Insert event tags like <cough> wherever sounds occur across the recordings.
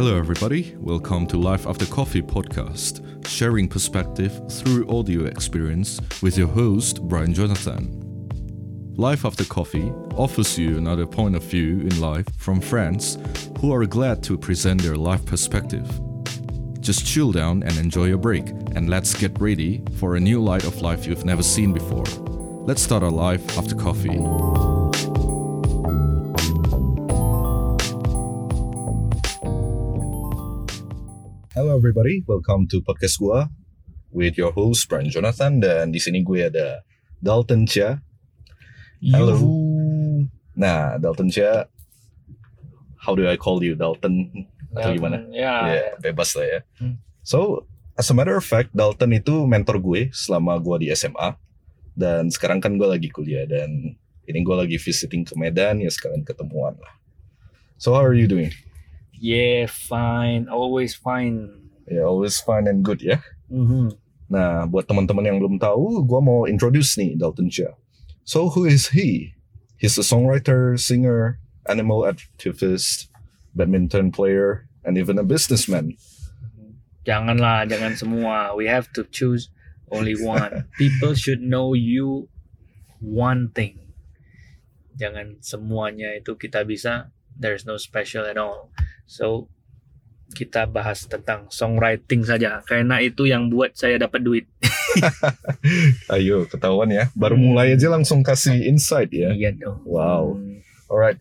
Hello, everybody. Welcome to Life After Coffee podcast, sharing perspective through audio experience with your host, Brian Jonathan. Life After Coffee offers you another point of view in life from friends who are glad to present their life perspective. Just chill down and enjoy your break, and let's get ready for a new light of life you've never seen before. Let's start our life after coffee. Everybody, welcome to podcast gua with your host Brian Jonathan dan di sini gue ada Dalton Chia. Halo. Nah, Dalton Chia, how do I call you Dalton atau gimana? Ya, Ya, bebas lah ya. Hmm. So, as a matter of fact, Dalton itu mentor gue selama gue di SMA. Dan sekarang kan gue lagi kuliah dan ini gue lagi visiting ke Medan ya sekalian ketemuan lah. So how are you doing? yeah, fine, always fine. Ya, always fine and good ya. Mhm. Nah, buat teman-teman yang belum tahu, gue mau introduce nih Dalton Chia. So who is he? He's a songwriter, singer, animal activist, badminton player, and even a businessman. Janganlah, jangan semua. We have to choose only one. <laughs> People should know you one thing. Jangan semuanya itu kita bisa. There's no special at all. So kita bahas tentang songwriting saja karena itu yang buat saya dapat duit. <laughs> Ayo, ketahuan ya. Baru Hmm. mulai aja langsung kasih insight ya. Iya dong. Wow. Hmm. Alright.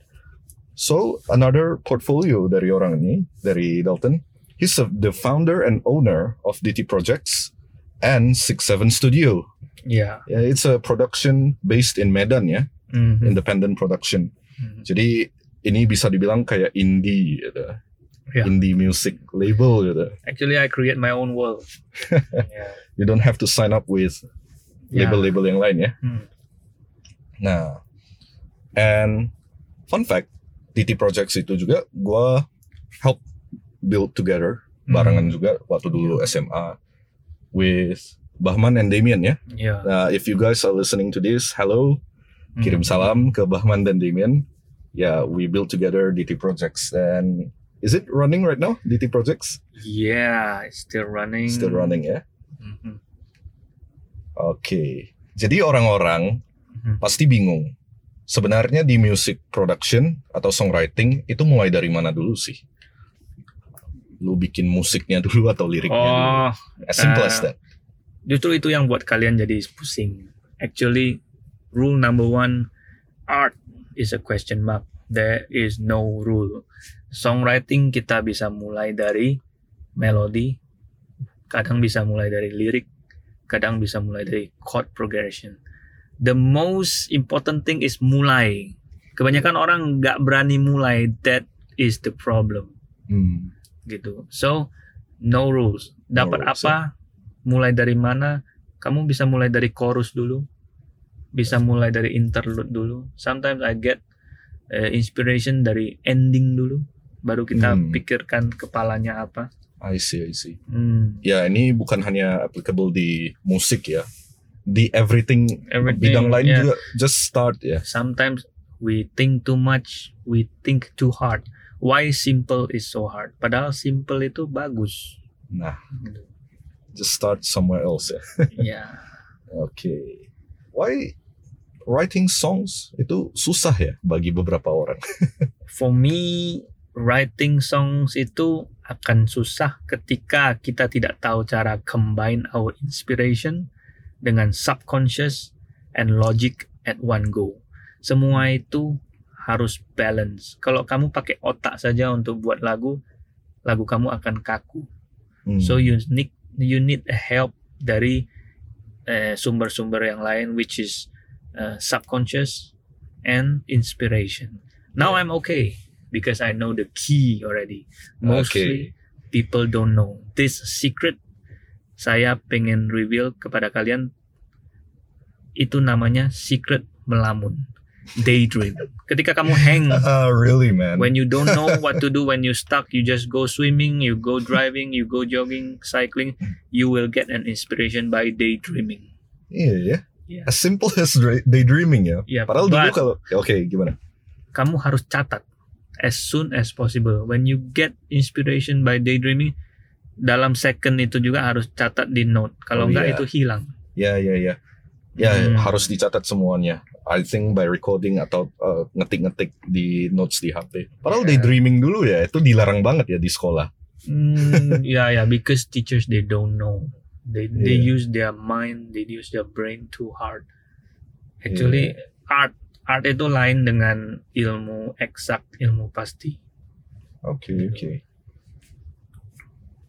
So another portfolio dari orang ini, dari Dalton. He's a- the founder and owner of DT Projects and Six Seven Studio. Iya. Yeah, it's a production based in Medan ya, Mhm. independent production. Mhm. Jadi ini bisa dibilang kayak indie gitu. Ya. Indie music label gitu. Actually, I create my own world. <laughs> yeah. You don't have to sign up with Yeah. label-label yang lain ya. Hmm. Nah, and fun fact, TT Projects itu juga gue help build together barengan Hmm. juga waktu dulu SMA with Bahman and Damien ya. Yeah. Nah, if you guys are listening to this, hello, kirim Hmm. salam ke Bahman dan Damien. Yeah, we build together DT Projects and is it running right now? DT Projects Yeah, it's still running. still running ya. Mhm. Oke. Jadi orang-orang Mhm. pasti bingung. Sebenarnya di music production atau songwriting itu mulai dari mana dulu sih? Lu bikin musiknya dulu atau liriknya dulu? Oh, As simple uh, as that. justru itu yang buat kalian jadi pusing. Actually, rule number one, art is a question mark. There is no rule. Songwriting kita bisa mulai dari melodi, kadang bisa mulai dari lirik, kadang bisa mulai dari chord progression. The most important thing is mulai. Kebanyakan orang nggak berani mulai. That is the problem. Hmm. gitu. So no rules. No Dapat rules, apa? Mulai dari mana? Kamu bisa mulai dari chorus dulu. Bisa mulai dari interlude dulu. Sometimes I get uh, inspiration dari ending dulu. Baru kita Hmm. pikirkan kepalanya apa. I see, I see. Hmm. Ya ini bukan hanya applicable di musik ya, di everything, Everything, bidang lain yeah. juga. Just start ya. Sometimes we think too much, we think too hard. Why simple is so hard? Padahal simple itu bagus. Nah, Gitu. just start somewhere else ya. <laughs> Ya. Oke. Why writing songs itu susah ya bagi beberapa orang? <laughs> for me writing songs itu akan susah ketika kita tidak tahu cara combine our inspiration dengan subconscious and logic at one go. Semua itu harus balance. Kalau kamu pakai otak saja untuk buat lagu, lagu kamu akan kaku. Hmm. So you need you need a help dari eh, sumber-sumber yang lain which is uh, subconscious and inspiration. Now I'm okay because I know the key already. Mostly people don't know this secret. Saya pengen reveal kepada kalian itu namanya secret melamun. Daydream. Ketika kamu hang <laughs> Ah, really man. when you don't know what to <laughs> do when you stuck you just go swimming you go driving you go jogging cycling you will get an inspiration by daydreaming Iya ya. Yeah. As simple as daydreaming ya. Yeah, Padahal dulu kalau ya, oke gimana? kamu harus catat as soon as possible. When you get inspiration by daydreaming, dalam second itu juga harus catat di note. Kalau Oh, enggak iya. itu hilang. Ya ya ya. Ya Hmm. harus dicatat semuanya. I think by recording atau uh, ngetik-ngetik di notes di HP. Padahal Yeah. daydreaming dulu ya itu dilarang banget ya di sekolah. Hmm, yeah, yeah, because teachers they don't know. They they Yeah. use their mind, they use their brain too hard. Actually, art art itu lain dengan ilmu eksak, ilmu pasti. Oke oke.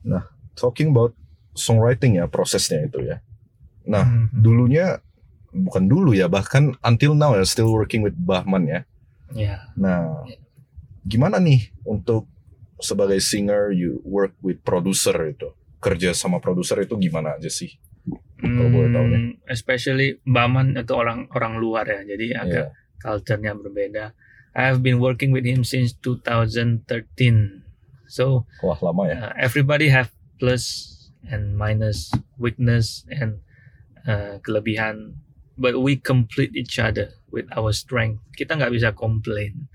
Nah, talking about songwriting ya prosesnya itu ya. Nah, Mhm. dulunya bukan dulu ya bahkan until now ya still working with Bahman ya. Ya, Nah, gimana nih untuk sebagai singer you work with producer itu kerja sama produser itu gimana aja sih? Kalau boleh tahu nih. Hmm, especially Baman itu orang orang luar ya, jadi agak Iya. Culture-nya berbeda. I have been working with him since 2013. So Wah lama ya. uh, everybody have plus and minus, weakness and uh, kelebihan, but we complete each other with our strength. Kita nggak bisa komplain.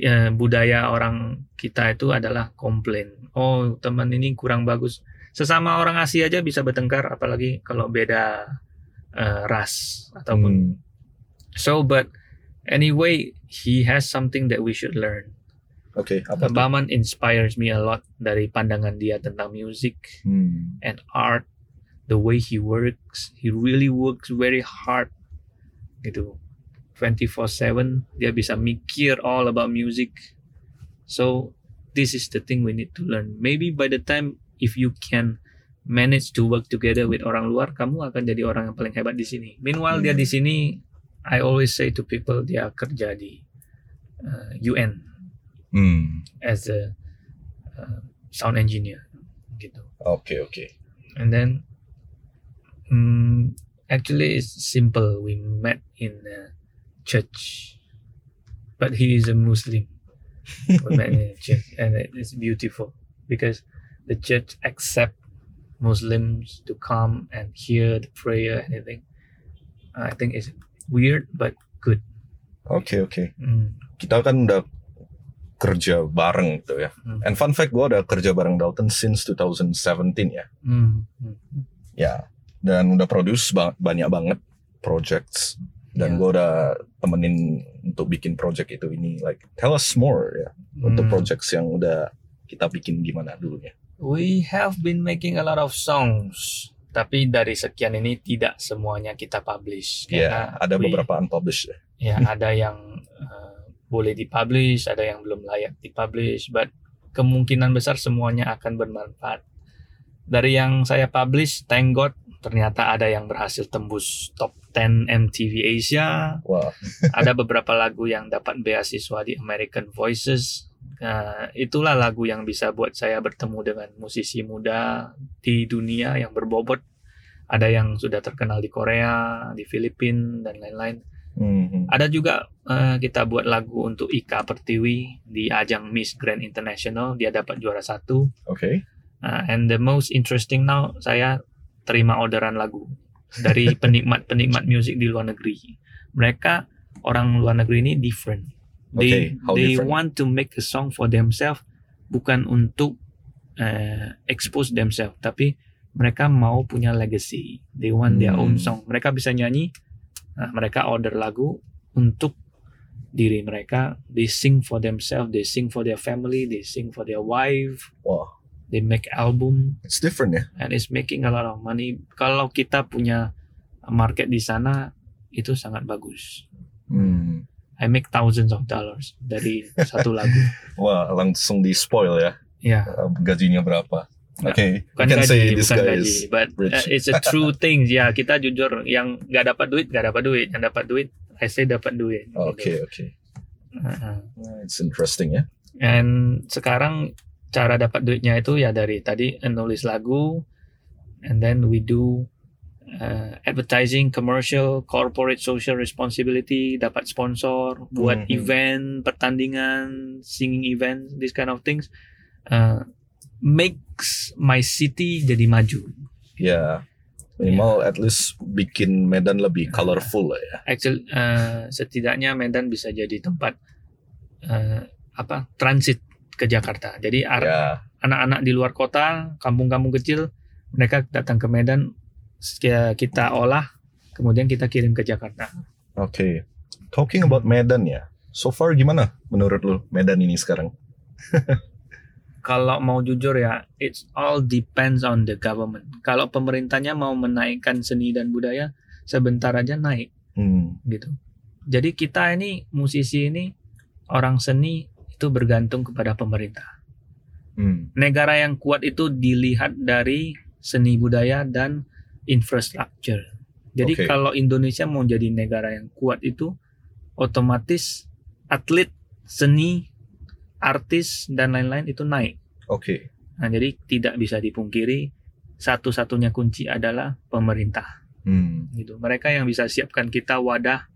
Ya, budaya orang kita itu adalah komplain. Oh teman ini kurang bagus. Sesama orang Asia aja bisa bertengkar, apalagi kalau beda uh, ras ataupun Hmm, so. But anyway, he has something that we should learn. Oke, apa tuh? Baman inspires me a lot dari pandangan dia tentang music Hmm, and art, the way he works, he really works very hard gitu. 24/7 dia bisa mikir all about music. So this is the thing we need to learn. Maybe by the time if you can manage to work together with orang luar, kamu akan jadi orang yang paling hebat di sini. Meanwhile dia Hmm. di sini, I always say to people dia kerja di uh, UN hmm, as a uh, sound engineer gitu. Okay, oke. And then, mm, actually, it's simple. We met in a church, but he is a Muslim. we met in a <laughs> church, and it is beautiful because the church accept Muslims to come and hear the prayer and everything. I think it's weird but good. Oke oke. Mm, Kita kan udah kerja bareng gitu ya. Hmm. And fun fact gue udah kerja bareng Dalton since 2017 ya. mm, mm. Ya. Dan udah produce ba- banyak banget projects. Dan Yeah. gue udah temenin untuk bikin project itu ini. Like tell us more ya. Untuk Mm. projects yang udah kita bikin gimana dulunya. We have been making a lot of songs, tapi dari sekian ini tidak semuanya kita publish. Ya, Karena ada we- beberapa unpublished ya. Ya, ada yang uh, boleh dipublish, ada yang belum layak dipublish, but kemungkinan besar semuanya akan bermanfaat. Dari yang saya publish, thank God, ternyata ada yang berhasil tembus top 10 MTV Asia. Wah, ada beberapa lagu yang dapat beasiswa di American Voices. Nah, itulah lagu yang bisa buat saya bertemu dengan musisi muda di dunia yang berbobot. Ada yang sudah terkenal di Korea, di Filipina, dan lain-lain. Mhm. Ada juga eh, kita buat lagu untuk Ika Pertiwi di ajang Miss Grand International. Dia dapat juara satu. oke. Uh, and the most interesting now, saya terima orderan lagu dari <laughs> penikmat-penikmat musik di luar negeri. Mereka orang luar negeri ini different. They Okay, how they different? want to make a song for themselves, bukan untuk uh, expose themselves, tapi mereka mau punya legacy. They want their own Hmm. song. Mereka bisa nyanyi, nah, mereka order lagu untuk diri mereka. They sing for themselves, they sing for their family, they sing for their wife, Wah, they make album it's different ya. and it's making a lot of money. Kalau kita punya market di sana itu sangat bagus. Hmm. I make thousands of dollars dari satu lagu. <laughs> Wah, langsung di spoil ya. Ya, Uh, gajinya berapa? Oke, you bukan can gaji, say this bukan guy gaji, is but rich. uh, it's a true <laughs> thing. Ya, kita jujur yang nggak dapat duit nggak dapat duit, yang dapat duit I say dapat duit. Oke, gitu. oke. Uh-uh. Nah, It's interesting ya. And sekarang cara dapat duitnya itu ya dari tadi nulis lagu, and then we do uh, advertising, commercial, corporate social responsibility, dapat sponsor, buat Mhm. event, pertandingan, singing event, this kind of things, uh, makes my city jadi maju. Ya, minimal at least bikin Medan lebih colorful lah ya. Actually, uh, setidaknya Medan bisa jadi tempat uh, apa transit ke Jakarta. Jadi Ya. anak-anak di luar kota, kampung-kampung kecil, mereka datang ke Medan, kita olah, kemudian kita kirim ke Jakarta. Oke. Talking about Medan ya. So far gimana menurut lu Medan ini sekarang? <laughs> Kalau mau jujur ya, it's all depends on the government. Kalau pemerintahnya mau menaikkan seni dan budaya, sebentar aja naik Hmm. gitu. Jadi kita ini musisi ini orang seni itu bergantung kepada pemerintah. Hmm. Negara yang kuat itu dilihat dari seni budaya dan infrastruktur. Jadi Oke. kalau Indonesia mau jadi negara yang kuat itu otomatis atlet, seni, artis dan lain-lain itu naik. Oke. Nah, jadi tidak bisa dipungkiri satu-satunya kunci adalah pemerintah Hmm. gitu. Mereka yang bisa siapkan kita wadah,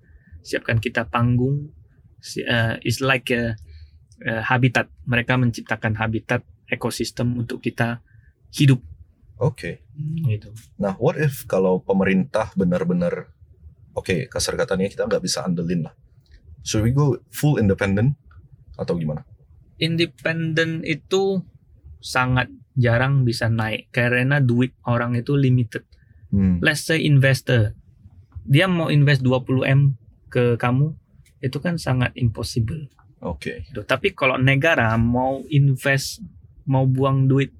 siapkan kita panggung. Si- eh, it's like a, eh, habitat. Mereka menciptakan habitat ekosistem untuk kita hidup Oke. gitu. Nah, what if kalau pemerintah benar-benar oke kasar katanya kita nggak bisa andelin lah. Should we go full independent atau gimana? Independen itu sangat jarang bisa naik karena duit orang itu limited. Hmm. Let's say investor, dia mau invest 20 m ke kamu, itu kan sangat impossible. Oke. gitu. Tapi kalau negara mau invest, mau buang duit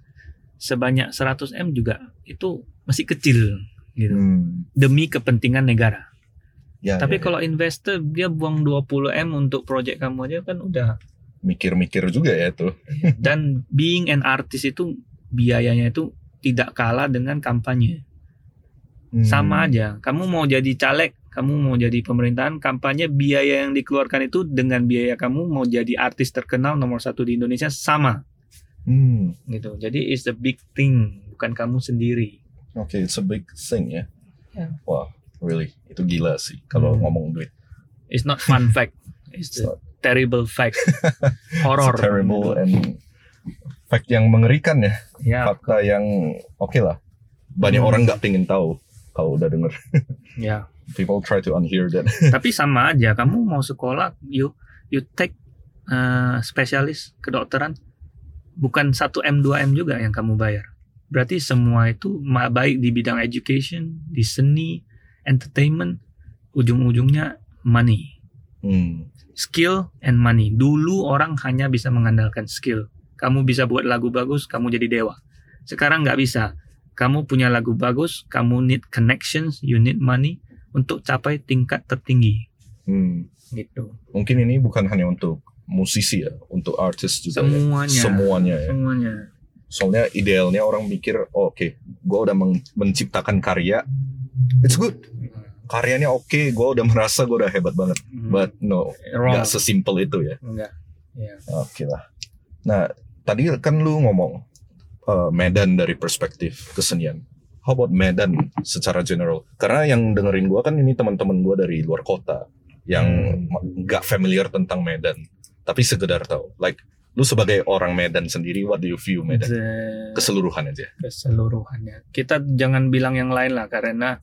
sebanyak 100 m juga itu masih kecil gitu. Hmm. Demi kepentingan negara. Ya, Tapi ya, ya. kalau investor dia buang 20 m untuk project kamu aja kan udah. mikir-mikir juga ya tuh. <laughs> Dan being an artist itu biayanya itu tidak kalah dengan kampanye. Hmm. Sama aja. Kamu mau jadi caleg, kamu mau jadi pemerintahan, kampanye biaya yang dikeluarkan itu dengan biaya kamu mau jadi artis terkenal nomor satu di Indonesia sama. Hmm. gitu. Jadi it's a big thing, bukan kamu sendiri. Oke, it's a big thing ya. Ya. Wah, really itu gila sih kalau Hmm. ngomong duit. It's not fun <laughs> fact, it's It's a not- terrible fact, <laughs> it's a horror. terrible and fact yang mengerikan ya. Ya, Fakta yang oke lah. Banyak Hmm. orang nggak pengen tahu kalau udah denger. <laughs> ya. People try to unhear that. Tapi sama aja, kamu mau sekolah, you you take uh, spesialis kedokteran, bukan 1 m 2 m juga yang kamu bayar. Berarti semua itu baik di bidang education, di seni, entertainment, ujung-ujungnya money. Hmm. skill and money. Dulu orang hanya bisa mengandalkan skill. Kamu bisa buat lagu bagus, kamu jadi dewa. Sekarang nggak bisa. Kamu punya lagu bagus, kamu need connections, you need money untuk capai tingkat tertinggi. Hmm. Gitu. Mungkin ini bukan hanya untuk musisi ya, untuk artis juga. ya. Semuanya. Semuanya ya. Semuanya. Soalnya idealnya orang mikir, oh, oke, gue udah menciptakan karya, it's good. Karyanya oke, gue udah merasa gue udah hebat banget. Hmm. But no, wrong. nggak sesimpel itu ya. Enggak. Ya. Oke lah. Nah, tadi kan lu ngomong uh, Medan dari perspektif kesenian. How about Medan secara general? Karena yang dengerin gua kan ini teman-teman gua dari luar kota yang Hmm. nggak familiar tentang Medan, tapi sekedar tahu. Like lu sebagai orang Medan sendiri, what do you view Medan? The- Keseluruhan aja. keseluruhannya. Kita jangan bilang yang lain lah karena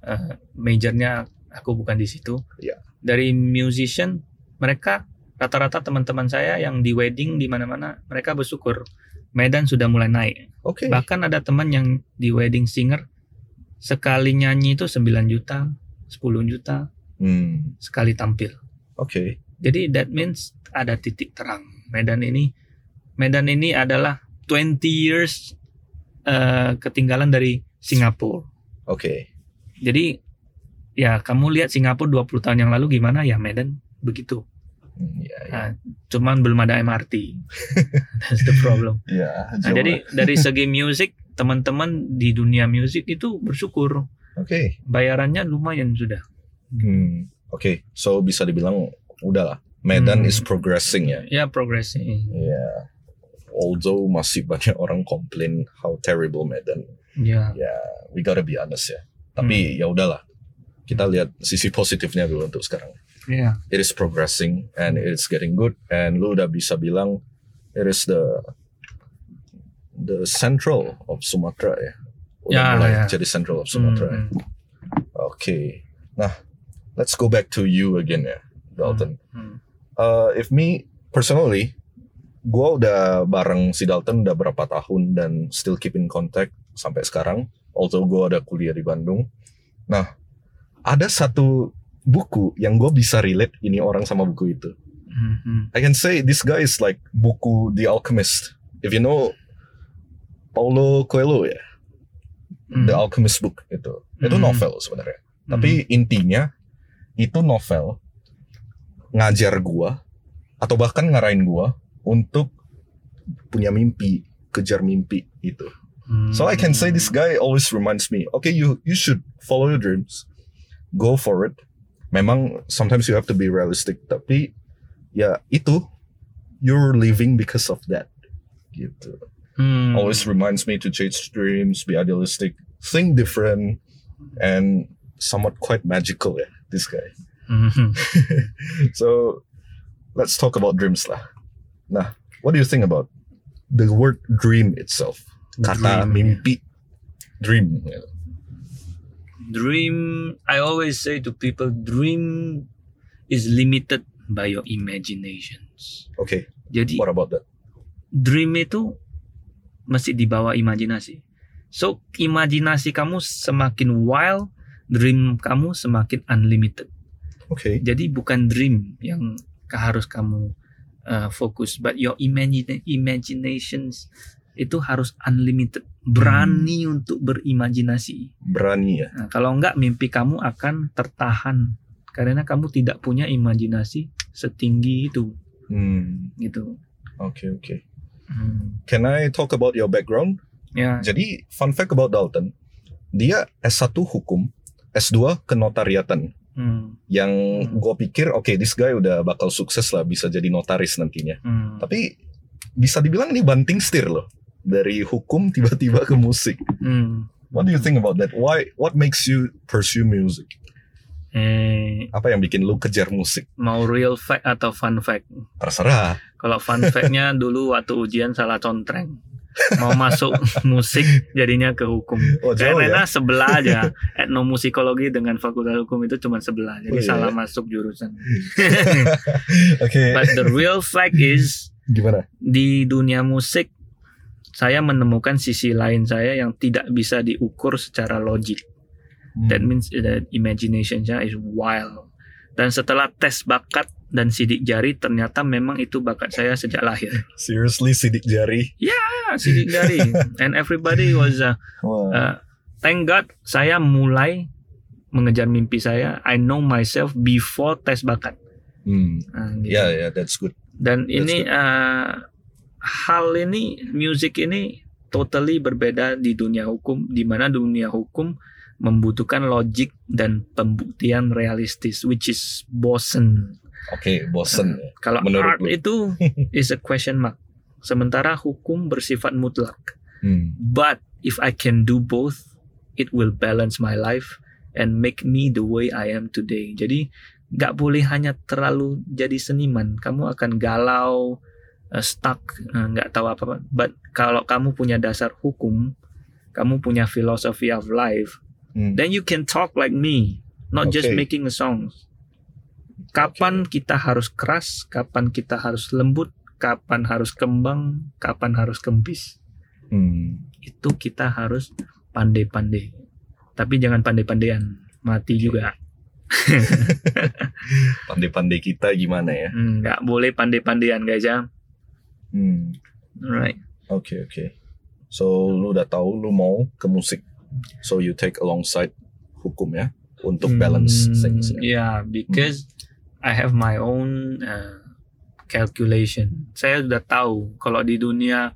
eh, majornya aku bukan di situ. Iya. Dari musician mereka rata-rata teman-teman saya yang di wedding di mana-mana mereka bersyukur Medan sudah mulai naik. Oke. Bahkan ada teman yang di wedding singer sekali nyanyi itu 9 juta, 10 juta Hmm. sekali tampil. Oke. Jadi that means ada titik terang. Medan ini Medan ini adalah 20 years eh, ketinggalan dari Singapura. Oke. Jadi ya kamu lihat Singapura 20 tahun yang lalu gimana ya Medan begitu. Iya, iya. Nah, cuman belum ada MRT. <laughs> That's the problem. Iya, Nah, jadi dari segi musik teman-teman di dunia musik itu bersyukur Oke. bayarannya lumayan sudah. Hmm. Oke. So bisa dibilang udahlah. Medan Hmm. is progressing ya. Ya progressing. Ya, although masih banyak orang komplain how terrible Medan. Ya. Ya, we gotta be honest ya. Tapi ya udahlah. Kita lihat sisi positifnya dulu untuk sekarang. Ya. It is progressing and it's getting good and lu udah bisa bilang it is the the central of Sumatera ya. Udah Ya, mulai ya. jadi central of Sumatera. ya. Hmm, Oke. Nah, let's go back to you again ya, Dalton. hmm. Uh, if me personally, gue udah bareng si Dalton udah berapa tahun dan still keep in contact sampai sekarang. Although gue ada kuliah di Bandung. Nah, ada satu buku yang gue bisa relate ini orang sama buku itu. Mhm. I can say this guy is like buku The Alchemist. If you know Paulo Coelho ya, Hmm. The Alchemist book itu. Itu Hmm. novel sebenarnya. Tapi intinya itu novel ngajar gua atau bahkan ngarahin gua untuk punya mimpi, kejar mimpi itu. Hmm. So I can say this guy always reminds me, okay, you you should follow your dreams, go for it. Memang sometimes you have to be realistic, tapi ya itu you're living because of that. Gitu. Hmm. Always reminds me to chase dreams, be idealistic, think different, and somewhat quite magical. Yeah, this guy. Mhm. <laughs> So let's talk about dreams lah. Nah, what do you think about the word dream itself? Kata Dream, mimpi, dream. dream i always say to people dream is limited by your imaginations Okay, jadi what about that? dream itu mesti dibawa imajinasi so imajinasi kamu semakin wild dream kamu semakin unlimited Okay, jadi bukan dream yang harus kamu uh, fokus but your imagine imaginations itu harus unlimited berani untuk berimajinasi berani ya. Nah, kalau enggak mimpi kamu akan tertahan karena kamu tidak punya imajinasi setinggi itu Hmm, gitu. okay, okay. Hmm. Can I talk about your background? Ya, Jadi fun fact about Dalton, dia S1 hukum, S2 kenotariatan. Hmm. Yang Hmm. gue pikir, oke, this guy udah bakal sukses lah, bisa jadi notaris nantinya. Hmm. Tapi bisa dibilang ini banting setir loh. Dari hukum tiba-tiba ke musik. Hmm. What do you think about that? Why? What makes you pursue music? Eh, Apa yang bikin lu kejar musik? mau real fact atau fun fact? Terserah. Kalau fun fact-nya <laughs> dulu waktu ujian salah contreng. Mau masuk <laughs> musik jadinya ke hukum. Oh, jauh Karena ya? sebelah aja. <laughs> Etnomusikologi dengan fakultas hukum itu cuma sebelah. Jadi Oh, iya, salah iya. masuk jurusan. <laughs> Oke. But the real fact is Gimana? di dunia musik saya menemukan sisi lain saya yang tidak bisa diukur secara logik. That Hmm. means that imagination-nya is wild. Dan setelah tes bakat dan sidik jari ternyata memang itu bakat saya sejak lahir. Seriously sidik jari. Ah, sidik jari. <laughs> And everybody was uh, Wah. uh, thank God saya mulai mengejar mimpi saya. I know myself before tes bakat. Hmm. Nah, gitu. Ya, ya, that's good. Dan That's ini uh, hal ini musik ini totally berbeda di dunia hukum di mana dunia hukum membutuhkan logik dan pembuktian realistis which is bosen. Oke, bosen. ya. Kalau Menurut art lu. itu <laughs> is a question mark. Sementara hukum bersifat mutlak. Hmm. But if I can do both, it will balance my life and make me the way I am today. Jadi nggak boleh hanya terlalu jadi seniman. Kamu akan galau, uh, stuck, uh, nggak tahu apa-apa. But kalau kamu punya dasar hukum, kamu punya philosophy of life, Hmm. then you can talk like me, not just Okay. making a song. Kapan kita harus keras, kapan kita harus lembut, kapan harus kembang, kapan harus kempis Hmm. itu kita harus pandai-pandai. Tapi jangan pandai-pandaian, mati juga. <laughs> Pandai-pandai kita gimana ya? Hmm, Nggak boleh pandai-pandaian guys ya. Hmm. Alright. Oke, oke. So, lu udah tahu lu mau ke musik. So, you take alongside hukum ya untuk balance Hmm, things. ya. Yeah, because I have my own uh, calculation. Saya sudah tahu kalau di dunia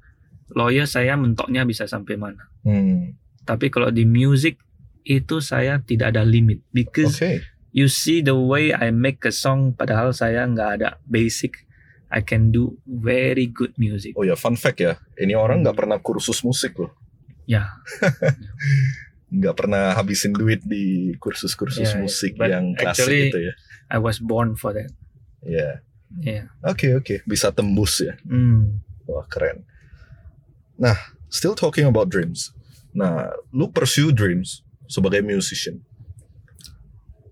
lawyer saya mentoknya bisa sampai mana. Hmm. Tapi kalau di music itu saya tidak ada limit because Oke. you see the way I make a song padahal saya nggak ada basic I can do very good music Oh ya, fun fact ya. Ini orang Hmm. nggak pernah kursus musik loh. ya <laughs> Nggak pernah habisin duit di kursus-kursus Yeah, yeah. musik yang klasik actually- gitu ya. I was born for that Ya. yeah Oke, oke. Bisa tembus ya. Hmm. Wah, keren. Nah, still talking about dreams. Nah, lu pursue dreams sebagai musician.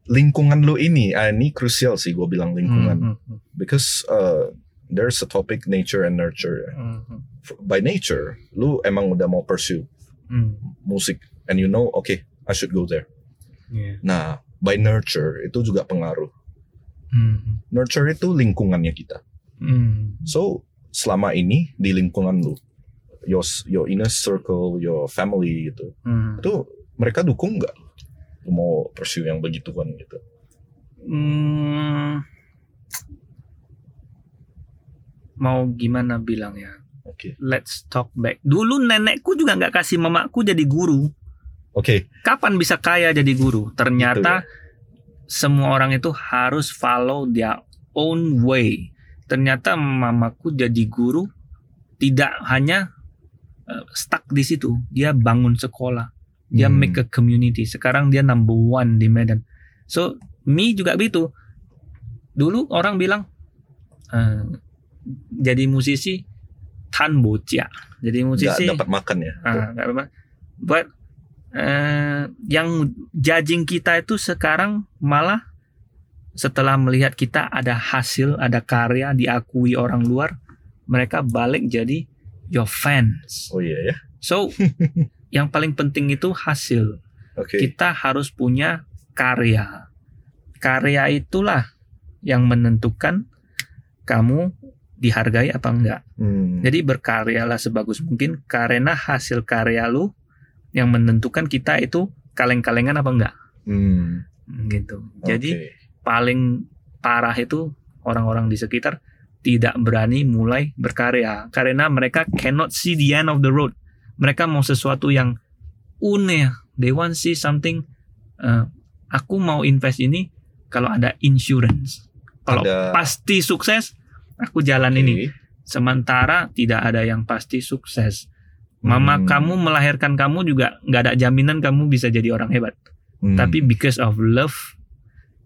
Lingkungan lu ini, ah, ini krusial sih gue bilang lingkungan. Hmm, hmm, hmm. Because uh, there's a topic nature and nurture. Mhm. F- By nature, lu emang udah mau pursue Hmm. musik and you know, okay, I should go there. Yeah. Nah, by nurture itu juga pengaruh. Hmm. Nurture itu lingkungannya kita. Hmm. So, selama ini di lingkungan lu, your your inner circle, your family gitu, Hmm. itu mereka dukung nggak lu mau pursue yang begituan gitu? Hmm. Mau gimana bilang ya? Oke, Let's talk back. Dulu nenekku juga nggak kasih mamaku jadi guru. oke, Kapan bisa kaya jadi guru? Ternyata Gitu semua orang itu harus follow their own way. Ternyata mamaku jadi guru tidak hanya uh, stuck di situ. Dia bangun sekolah. Dia Hmm. make a community. Sekarang dia number one di Medan. So me juga begitu. Dulu orang bilang uh, jadi musisi tan bocah. Jadi musisi dapat makan ya? Ah, nggak apa-apa. But eh, yang judging kita itu sekarang malah setelah melihat kita ada hasil, ada karya diakui orang luar, mereka balik jadi your fans. Oh iya ya, So <laughs> yang paling penting itu hasil. oke. Kita harus punya karya. Karya itulah yang menentukan kamu dihargai apa enggak. Hmm. Jadi berkaryalah sebagus mungkin karena hasil karya lu yang menentukan kita itu kaleng-kalengan apa enggak. Hmm. Gitu. Jadi paling parah itu orang-orang di sekitar tidak berani mulai berkarya karena mereka cannot see the end of the road. Mereka mau sesuatu yang unik. They want see something. uh, aku mau invest ini kalau ada insurance. Kalau Ada- pasti sukses, aku jalan Oke. ini. Sementara tidak ada yang pasti sukses. Mama Hmm. kamu melahirkan kamu juga nggak ada jaminan kamu bisa jadi orang hebat. Hmm. Tapi because of love,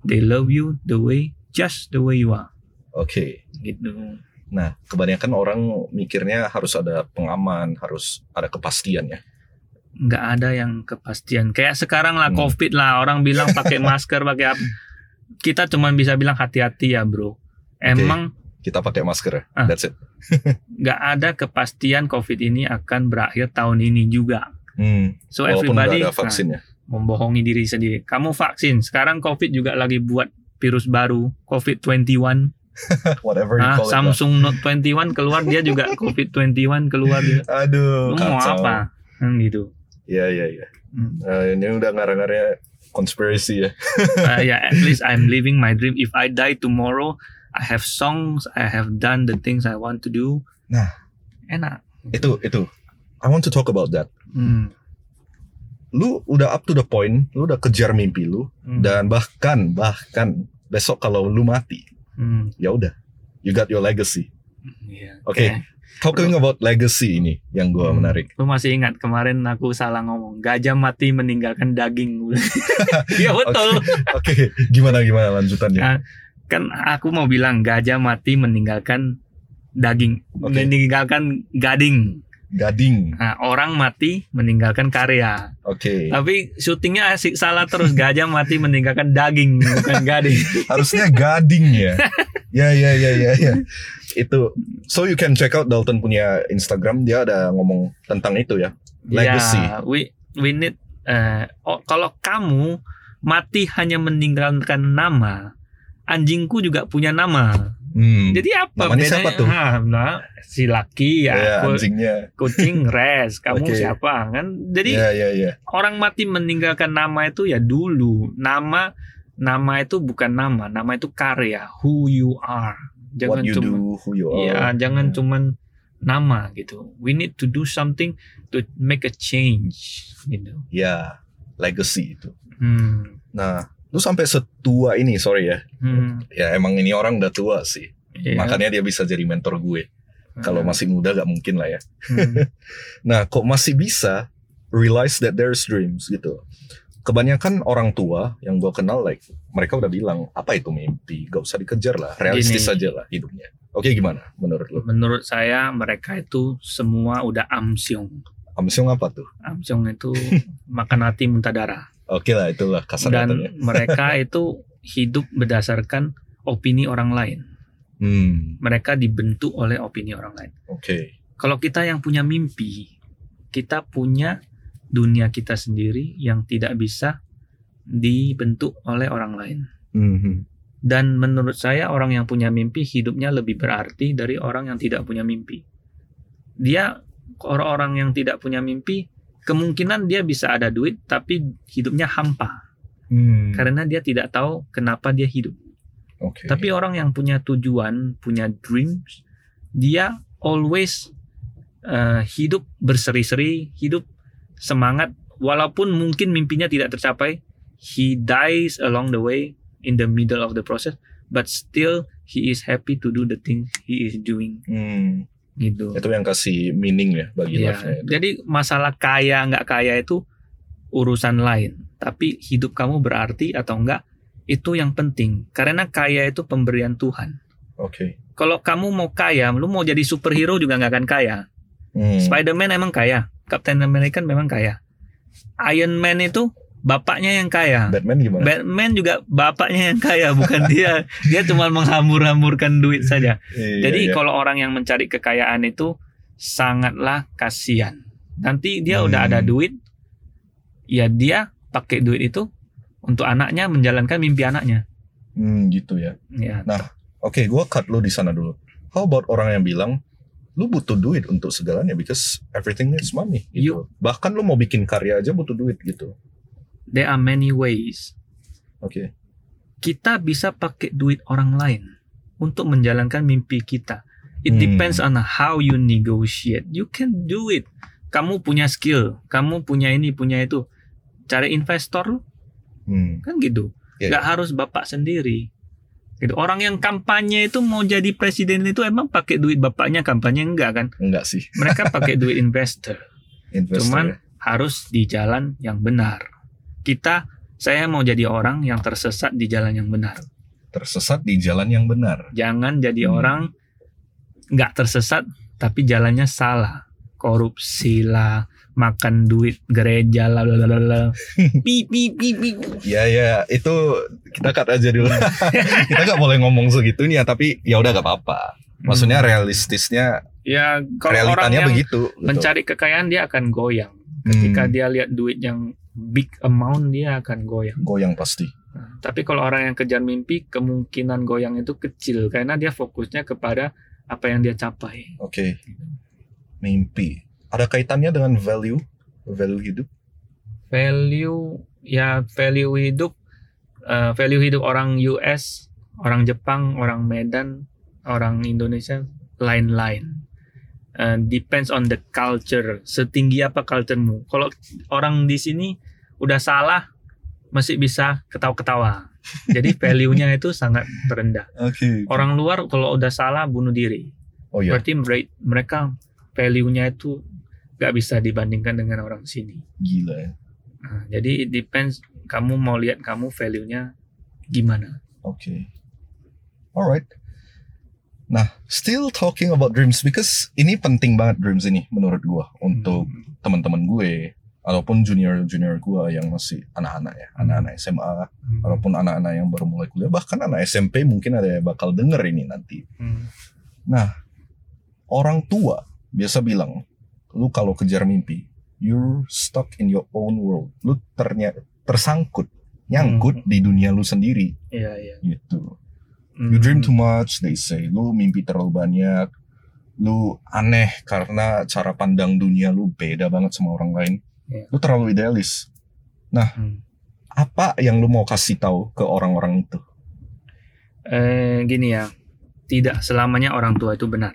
they love you the way just the way you are. Oke. Gitu. Nah, kebanyakan orang mikirnya harus ada pengaman, harus ada kepastian ya. Nggak ada yang kepastian. Kayak sekarang lah Hmm. COVID lah orang bilang pakai <laughs> masker pakai apa. Kita cuman bisa bilang hati-hati ya bro. Emang Kita pakai masker. Ah. That's it. <laughs> nggak ada kepastian COVID ini akan berakhir tahun ini juga. Hmm. So Walaupun everybody ada nah, vaksinnya. membohongi diri sendiri. Kamu vaksin. Sekarang COVID juga lagi buat virus baru, COVID-21. <laughs> Whatever you Ah, call it. Samsung Note 21 keluar dia juga <laughs> COVID-21 keluar dia. Aduh, Lu mau kacau. apa? Hmm, gitu. Iya, iya, iya. Hmm. Eh, ini udah ngarang-ngarangnya conspiracy ya. Uh, yeah, at least I'm living my dream. If I die tomorrow, I have songs, I have done the things I want to do. Nah. enak. Itu, itu. I want to talk about that. Hmm. Lu udah up to the point, lu udah kejar mimpi lu Hmm. dan bahkan bahkan besok kalau lu mati, Hmm. ya udah. You got your legacy. Iya. Oke. Talking about legacy ini yang gua Hmm. menarik. Lu masih ingat kemarin aku salah ngomong. Gajah mati meninggalkan daging. <laughs> Iya betul. <laughs> Oke, gimana gimana lanjutannya? Ah. Kan aku mau bilang gajah mati meninggalkan daging, Oke. meninggalkan gading. Gading. Nah, orang mati meninggalkan karya. Oke. Tapi syutingnya asik salah terus gajah mati meninggalkan daging bukan gading. <laughs> Harusnya gading ya. <laughs> ya ya ya ya ya. Itu so you can check out Dalton punya Instagram dia ada ngomong tentang itu ya. Legacy. Ya, we we need eh, oh, kalau kamu mati hanya meninggalkan nama, anjingku juga punya nama. Hmm. Jadi apa Namanya bedanya? siapa tuh? Ah, nah, si laki ya, ya, ku- anjingnya. kucing <laughs> res, kamu Oke. siapa kan? Jadi Ya ya ya. orang mati meninggalkan nama itu ya dulu. Nama nama itu bukan nama, nama itu karya, who you are. Jangan What you cuma do, who you are. Iya, jangan Ya. cuman nama gitu. We need to do something to make a change gitu. Ya, legacy itu. Hmm. Nah, lu sampai setua ini, sorry ya. Hmm. Ya emang ini orang udah tua sih. Iya. Makanya dia bisa jadi mentor gue. Kalau Hmm. masih muda gak mungkin lah ya. Hmm. <laughs> Nah, kok masih bisa realize that there's dreams gitu. Kebanyakan orang tua yang gue kenal like mereka udah bilang apa itu mimpi, gak usah dikejar lah, realistis Gini. aja lah hidupnya. Oke gimana menurut lu? Menurut saya mereka itu semua udah amsyong. Amsyong apa tuh? Amsyong itu <laughs> makan hati muntah darah. Oke lah itulah kasar Dan katanya. <laughs> mereka itu hidup berdasarkan opini orang lain. Hmm, Mereka dibentuk oleh opini orang lain. oke. Kalau kita yang punya mimpi, kita punya dunia kita sendiri yang tidak bisa dibentuk oleh orang lain. Mhm. Dan menurut saya orang yang punya mimpi hidupnya lebih berarti dari orang yang tidak punya mimpi. Dia orang-orang yang tidak punya mimpi kemungkinan dia bisa ada duit tapi hidupnya hampa. Hmm, karena dia tidak tahu kenapa dia hidup. Oke. Tapi orang yang punya tujuan, punya dreams, dia always uh, hidup berseri-seri, hidup semangat. Walaupun mungkin mimpinya tidak tercapai, he dies along the way in the middle of the process, but still he is happy to do the things he is doing. Hmm, gitu. itu yang kasih meaning ya bagi Ya, life-nya itu. jadi masalah kaya nggak kaya itu urusan lain, tapi hidup kamu berarti atau enggak itu yang penting. Karena kaya itu pemberian Tuhan. Oke. Kalau kamu mau kaya, lu mau jadi superhero juga nggak akan kaya. Hmm, Spider-Man emang kaya, Captain America memang kaya. Iron Man itu bapaknya yang kaya. Batman gimana? Batman juga bapaknya yang kaya, bukan dia. <laughs> Dia cuma menghambur-hamburkan duit saja. Iya, Jadi iya. kalau orang yang mencari kekayaan itu sangatlah kasihan. Nanti dia udah Hmm. ada duit, ya dia pakai duit itu untuk anaknya menjalankan mimpi anaknya. Hmm, gitu ya. Ya. Nah, Oke, gua cut lu di sana dulu. How about orang yang bilang lu butuh duit untuk segalanya because everything needs money gitu. Bahkan lu mau bikin karya aja butuh duit gitu. There are many ways. Oke. Kita bisa pakai duit orang lain untuk menjalankan mimpi kita. It Hmm. depends on how you negotiate. You can do it. Kamu punya skill, kamu punya ini, punya itu. Cari investor lu, Hmm. kan gitu. Iya, Nggak harus bapak sendiri. Gitu. Orang yang kampanye itu mau jadi presiden itu emang pakai duit bapaknya kampanye enggak kan? Enggak sih. Mereka pakai duit investor. <laughs> Investor. Cuman ya. harus di jalan yang benar. Kita, saya mau jadi orang yang tersesat di jalan yang benar. tersesat di jalan yang benar. Jangan jadi Hmm. orang nggak tersesat tapi jalannya salah. Korupsi lah, makan duit gereja lah, lah, lah, lah. Pi, pi, pi, pi. Ya ya itu kita cut aja dulu. <laughs> kita nggak boleh ngomong segitunya tapi ya udah gak apa-apa. Maksudnya Hmm. realistisnya ya kalau orang realitanya yang begitu. gitu. mencari kekayaan dia akan goyang. Ketika Hmm, dia lihat duit yang big amount dia akan goyang. goyang pasti. Nah, tapi kalau orang yang kejar mimpi kemungkinan goyang itu kecil karena dia fokusnya kepada apa yang dia capai. Oke. Mimpi. Ada kaitannya dengan value, value hidup. Value ya value hidup eh, value hidup orang US, orang Jepang, orang Medan, orang Indonesia lain-lain. Eh, depends on the culture. Setinggi apa culturemu. Kalau orang di sini udah salah masih bisa ketawa-ketawa. Jadi <laughs> value-nya itu sangat rendah. Oke. Orang luar kalau udah salah bunuh diri. Oh iya, Berarti mere- mereka value-nya itu nggak bisa dibandingkan dengan orang sini. gila ya. Nah, jadi it depends kamu mau lihat kamu value-nya gimana. Oke. Alright. Nah, still talking about dreams because ini penting banget dreams ini menurut gua untuk Hmm. teman-teman gue ataupun junior-junior gua yang masih anak-anak ya, Hmm. anak-anak SMA Hmm. ataupun anak-anak yang baru mulai kuliah bahkan anak SMP mungkin ada yang bakal denger ini nanti. Hmm. Orang tua biasa bilang, lu kalau kejar mimpi, you're stuck in your own world. Lu ternyata tersangkut, nyangkut Hmm. di dunia lu sendiri Iya iya. gitu. Hmm. You dream too much, they say. Lu mimpi terlalu banyak. Lu aneh karena cara pandang dunia lu beda banget sama orang lain. Iya. Lu terlalu idealis. Hmm. Apa yang lu mau kasih tahu ke orang-orang itu? Eh, gini ya, tidak selamanya orang tua itu benar.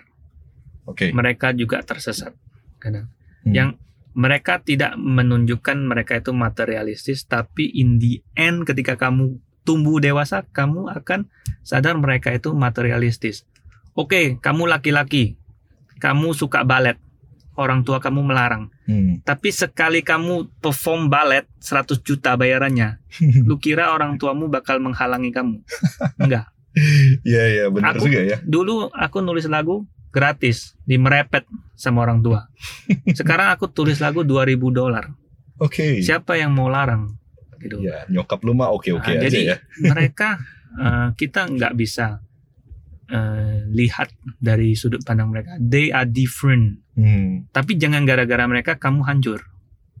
Oke. Mereka juga tersesat. Kadang. Hmm. Yang mereka tidak menunjukkan mereka itu materialistis, tapi in the end ketika kamu tumbuh dewasa, kamu akan sadar mereka itu materialistis. Oke, kamu laki-laki, kamu suka balet, orang tua kamu melarang. Hmm. Tapi sekali kamu perform balet 100 juta bayarannya, <laughs> lu kira orang tuamu bakal menghalangi kamu? Enggak. <laughs> Iya iya benar Aku- juga ya. Dulu aku nulis lagu gratis di merepet sama orang tua. <laughs> Sekarang aku tulis lagu 2000 dolar. Oke. Siapa yang mau larang? Gitu. Ya nyokap lu mah oke oke Nah, aja jadi ya. <laughs> mereka eh, kita nggak bisa uh, lihat dari sudut pandang mereka. They are different. Hmm, Tapi jangan gara-gara mereka kamu hancur.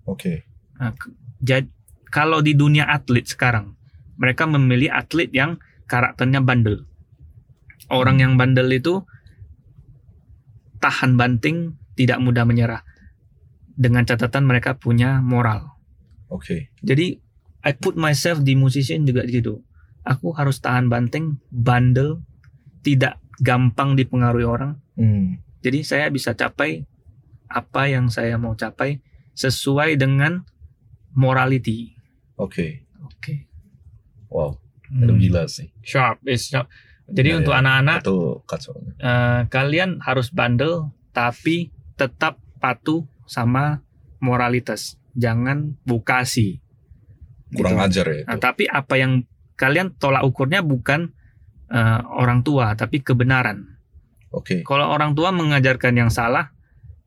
oke. Nah, ke- jad- kalau di dunia atlet sekarang, mereka memilih atlet yang karakternya bandel. Orang yang bandel itu tahan banting, tidak mudah menyerah. Dengan catatan mereka punya moral. Oke. Jadi I put myself di musician juga gitu. Aku harus tahan banting, bandel, tidak gampang dipengaruhi orang. Hmm, Jadi saya bisa capai apa yang saya mau capai sesuai dengan morality. Oke. Oke. Wow, Hmm. itu gila sih. Sharp is sharp. Jadi Ya, untuk ya. anak-anak kacau. eh, kalian harus bandel tapi tetap patuh sama moralitas. Jangan bukasi. Kurang Gitu. ajar ya itu. Nah, tapi apa yang kalian tolak ukurnya bukan eh, orang tua tapi kebenaran. Oke. Kalau orang tua mengajarkan yang salah,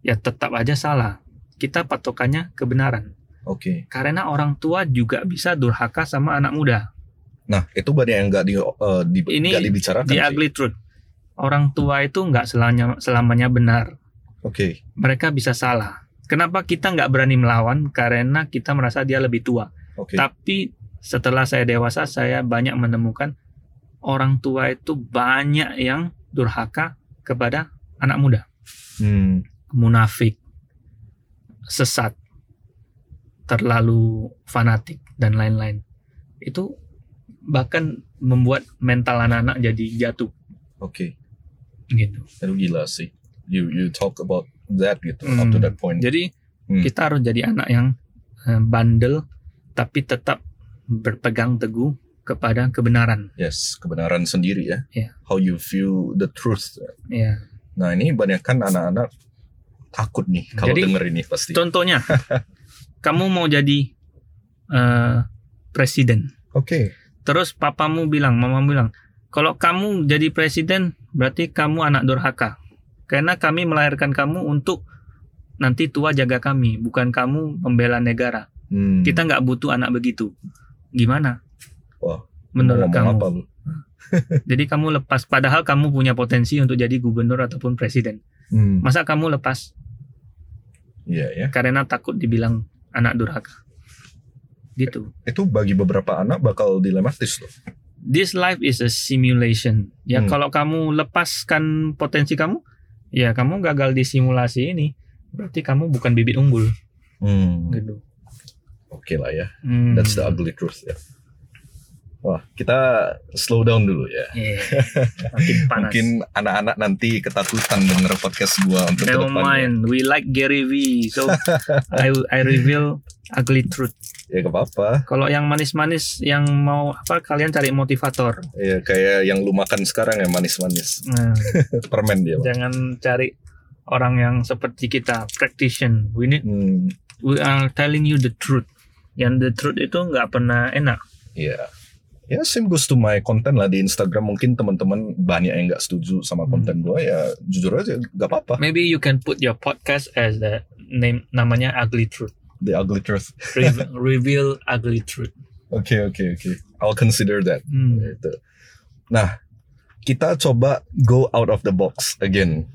ya tetap aja salah. Kita patokannya kebenaran. Oke. Karena orang tua juga bisa durhaka sama anak muda. Nah, itu banyak yang nggak di, eh, di Ini nggak dibicarakan The sih. ugly truth. Orang tua itu nggak selamanya, selamanya benar. Oke. Mereka bisa salah. Kenapa kita nggak berani melawan? Karena kita merasa dia lebih tua. Oke. Tapi setelah saya dewasa, saya banyak menemukan orang tua itu banyak yang durhaka kepada anak muda. Hmm, munafik, sesat, terlalu fanatik dan lain-lain. Itu bahkan membuat mental anak-anak jadi jatuh Oke. gitu. Itu gila sih. You you talk about that gitu Hmm. up to that point. Jadi Hmm. kita harus jadi anak yang eh, bandel tapi tetap berpegang teguh kepada kebenaran. Yes, kebenaran sendiri ya. Iya. How you view the truth. Ya. Nah, ini banyak kan anak-anak takut nih kalau Jadi, denger ini pasti. Contohnya, <laughs> kamu mau jadi eh, presiden. Oke. Terus papamu bilang, mamamu bilang, kalau kamu jadi presiden berarti kamu anak durhaka. Karena kami melahirkan kamu untuk nanti tua jaga kami, bukan kamu membela negara. Hmm. Kita nggak butuh anak begitu. Gimana? Wah, Menurut kamu. apa lu? <laughs> Jadi kamu lepas, padahal kamu punya potensi untuk jadi gubernur ataupun presiden. Hmm. Masa kamu lepas Iya ya. karena takut dibilang anak durhaka? Gitu. Itu bagi beberapa anak bakal dilematis loh. This life is a simulation. Ya Hmm. kalau kamu lepaskan potensi kamu, ya kamu gagal di simulasi ini. Berarti kamu bukan bibit unggul Hmm. gitu. Oke lah ya. Hmm. That's the ugly truth ya. Wah, kita slow down dulu ya. Iya. <laughs> Panas. Mungkin anak-anak nanti ketakutan denger podcast gua untuk Never mind. We like Gary V. So <laughs> I I reveal ugly truth. Ya gak apa-apa. Kalau yang manis-manis yang mau apa kalian cari motivator. Ya kayak yang lu makan sekarang ya manis-manis. Nah, <laughs> Permen dia. Bang. jangan cari orang yang seperti kita, practitioner. We need Hmm, we are telling you the truth. Yang the truth itu nggak pernah enak. Iya. Ya same goes to my content lah di Instagram mungkin teman-teman banyak yang nggak setuju sama Hmm. konten gua ya jujur aja nggak apa-apa. Maybe you can put your podcast as the name namanya Ugly Truth. The ugly truth. Re- <laughs> reveal ugly truth. Oke oke oke. I'll consider that. Hmm. Nah, kita coba go out of the box again.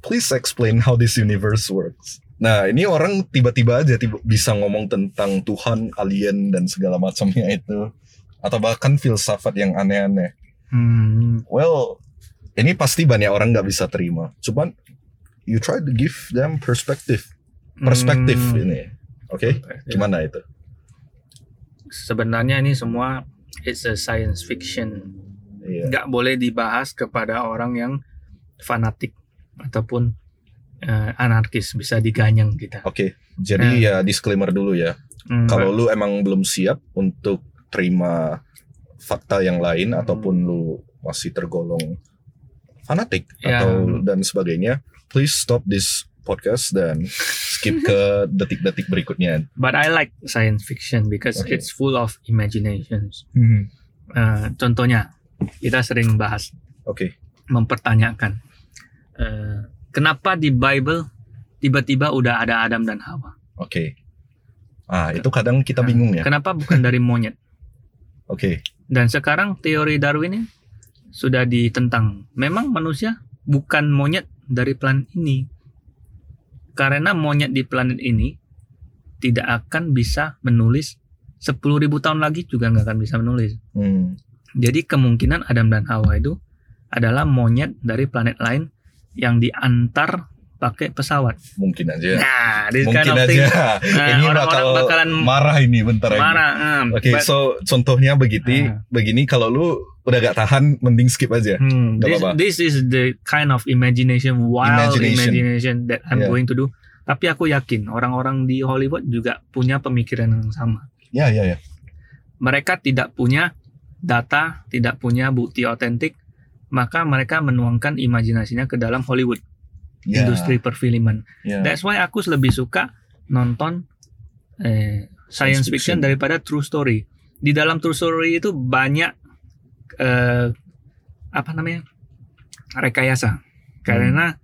Please explain how this universe works. Nah, ini orang tiba-tiba aja tiba bisa ngomong tentang Tuhan, alien dan segala macamnya itu, atau bahkan filsafat yang aneh-aneh. Hmm. Well, ini pasti banyak orang nggak bisa terima. Cuman you try to give them perspective, perspektif Hmm. ini, oke? Gimana itu? Sebenarnya ini semua it's a science fiction. Iya. Nggak boleh dibahas kepada orang yang fanatik ataupun eh, anarkis bisa diganyang kita. Oke, jadi ya disclaimer dulu ya. Hmm. Kalau lu emang belum siap untuk terima fakta yang lain Hmm. ataupun lu masih tergolong fanatik Ya. atau dan sebagainya, please stop this podcast dan skip ke <laughs> detik-detik berikutnya. But I like science fiction because Okay. it's full of imaginations. Eh, contohnya, kita sering bahas Oke, mempertanyakan eh, kenapa di Bible tiba-tiba udah ada Adam dan Hawa? oke. Ah, itu kadang kita Nah, bingung ya. Kenapa bukan dari monyet? <laughs> Oke, Dan sekarang teori Darwin ini sudah ditentang. Memang manusia bukan monyet dari planet ini. Karena monyet di planet ini tidak akan bisa menulis 10.000 tahun lagi juga nggak akan bisa menulis. Hmm. Jadi kemungkinan Adam dan Hawa itu adalah monyet dari planet lain yang diantar pakai pesawat. Mungkin aja. Nah, this kind Mungkin of aja. thing. <laughs> Nah, ini orang-orang bakal bakalan marah ini bentar lagi. marah. ah, Oke, but- so contohnya begitu, Ah. begini kalau lu udah gak tahan, mending skip aja. Hmm, this, apa-apa. this is the kind of imagination, wild Imagination. imagination, that I'm Yeah. going to do. Tapi aku yakin orang-orang di Hollywood juga punya pemikiran yang sama. Ya, ya, ya. Mereka tidak punya data, tidak punya bukti otentik, maka mereka menuangkan imajinasinya ke dalam Hollywood, Ya, industri perfilman. ya. That's why aku lebih suka nonton eh, science fiction daripada true story. Di dalam true story itu banyak eh, apa namanya rekayasa. Karena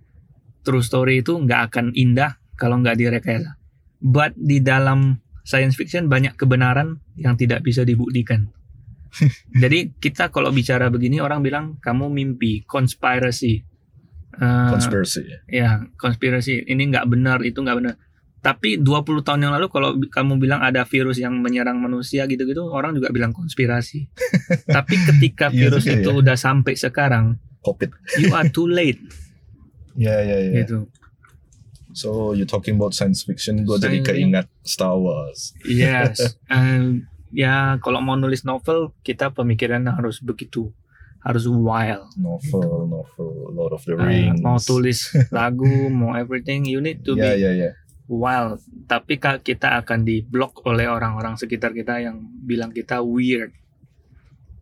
true story itu nggak akan indah kalau nggak direkayasa. But di dalam science fiction banyak kebenaran yang tidak bisa dibuktikan. <laughs> Jadi kita kalau bicara begini orang bilang kamu mimpi, conspiracy. Eh, Conspiracy. ya konspirasi ini nggak benar itu nggak benar tapi 20 tahun yang lalu kalau kamu bilang ada virus yang menyerang manusia gitu-gitu orang juga bilang konspirasi <laughs> tapi ketika Iya virus itu ya. udah sampai sekarang Covid. you are too late <laughs> Ya, ya, ya. gitu So, you talking about science fiction, gue jadi keingat Star Wars. yes Um, ya kalau mau nulis novel kita pemikirannya harus begitu harus wild Novel, novel, Lord of the Uh, Rings. mau tulis <laughs> lagu mau everything you need to Ya, be ya, ya. wild tapi ka- kita akan diblok oleh orang-orang sekitar kita yang bilang kita weird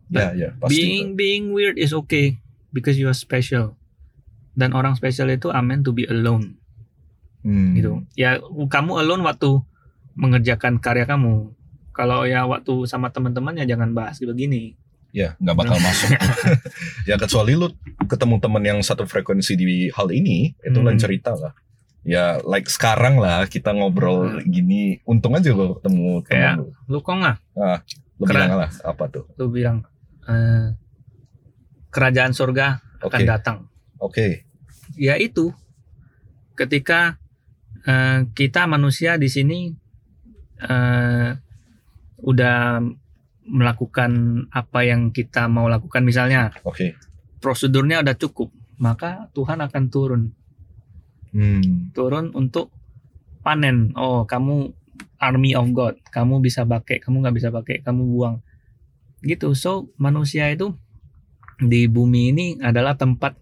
Ya, ya. Pasti. being being weird is okay because you are special dan orang special itu are meant to be alone Hmm. gitu ya kamu alone waktu mengerjakan karya kamu kalau ya waktu sama teman-teman ya jangan bahas begini Ya, nggak bakal masuk. <laughs> ya kecuali lu ketemu teman yang satu frekuensi di hal ini, itu lain Hmm. cerita lah. Ya, like sekarang lah kita ngobrol gini. Untung aja lo ketemu teman Hmm. Kayak- lu. lu kok nggak Lu keren. bilang lah apa tuh? lu bilang eh, kerajaan surga akan Oke. datang Oke. ya itu ketika eh, kita manusia di sini eh, udah melakukan apa yang kita mau lakukan. Misalnya Oke. prosedurnya udah cukup maka Tuhan akan turun. Hmm. turun untuk panen. Oh kamu army of God. Kamu bisa pakai kamu nggak bisa pakai kamu buang. Gitu. So manusia itu di bumi ini adalah tempat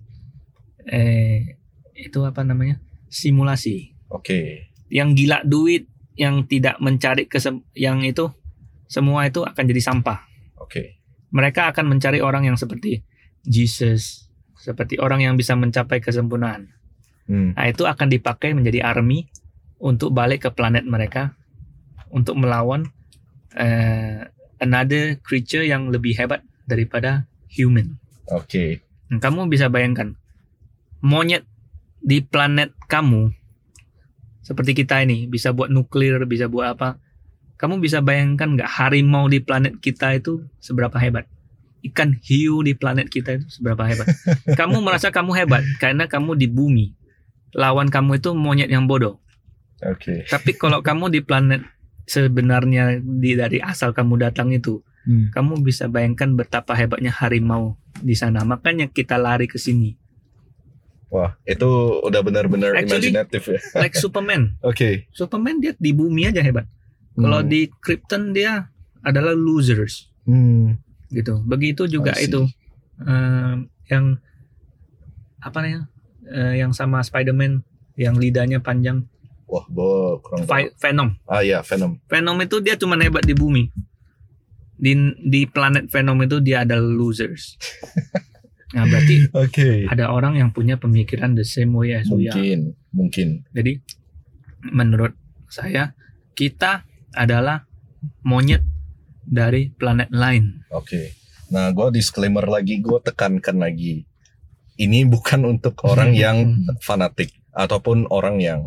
eh itu apa namanya? Simulasi. Oke. yang gila duit yang tidak mencari kesem yang itu semua itu akan jadi sampah Oke. mereka akan mencari orang yang seperti Jesus seperti orang yang bisa mencapai kesempurnaan Hmm. Nah, itu akan dipakai menjadi army untuk balik ke planet mereka untuk melawan eh, another creature yang lebih hebat daripada human. Oke. Hmm, Kamu bisa bayangkan monyet di planet kamu seperti kita ini bisa buat nuklir, bisa buat apa? Kamu bisa bayangkan nggak harimau di planet kita itu seberapa hebat? Ikan hiu di planet kita itu seberapa hebat? <laughs> kamu merasa kamu hebat karena kamu di bumi. Lawan kamu itu monyet yang bodoh. Oke. Tapi kalau kamu di planet sebenarnya di dari asal kamu datang itu, Hmm. kamu bisa bayangkan betapa hebatnya harimau di sana. Makanya kita lari ke sini. Wah, itu udah benar-benar imajinatif ya. Like Superman. <laughs> Oke. Superman dia di bumi aja hebat. Kalau Hmm. di Krypton dia adalah losers Hmm. gitu. Begitu juga itu eh, yang apa namanya? Eh, yang sama Spider-Man yang lidahnya panjang, Wah, gua kurang Venom. Ah iya, Venom. Venom itu dia cuma hebat di bumi. Di di planet Venom itu dia ada losers. <laughs> Nah, berarti Oke. ada orang yang punya pemikiran the same way as we are. Mungkin, mungkin. Jadi menurut saya kita adalah monyet dari planet lain. Oke. Nah, gue disclaimer lagi, gue tekankan lagi. Ini bukan untuk orang <laughs> yang fanatik ataupun orang yang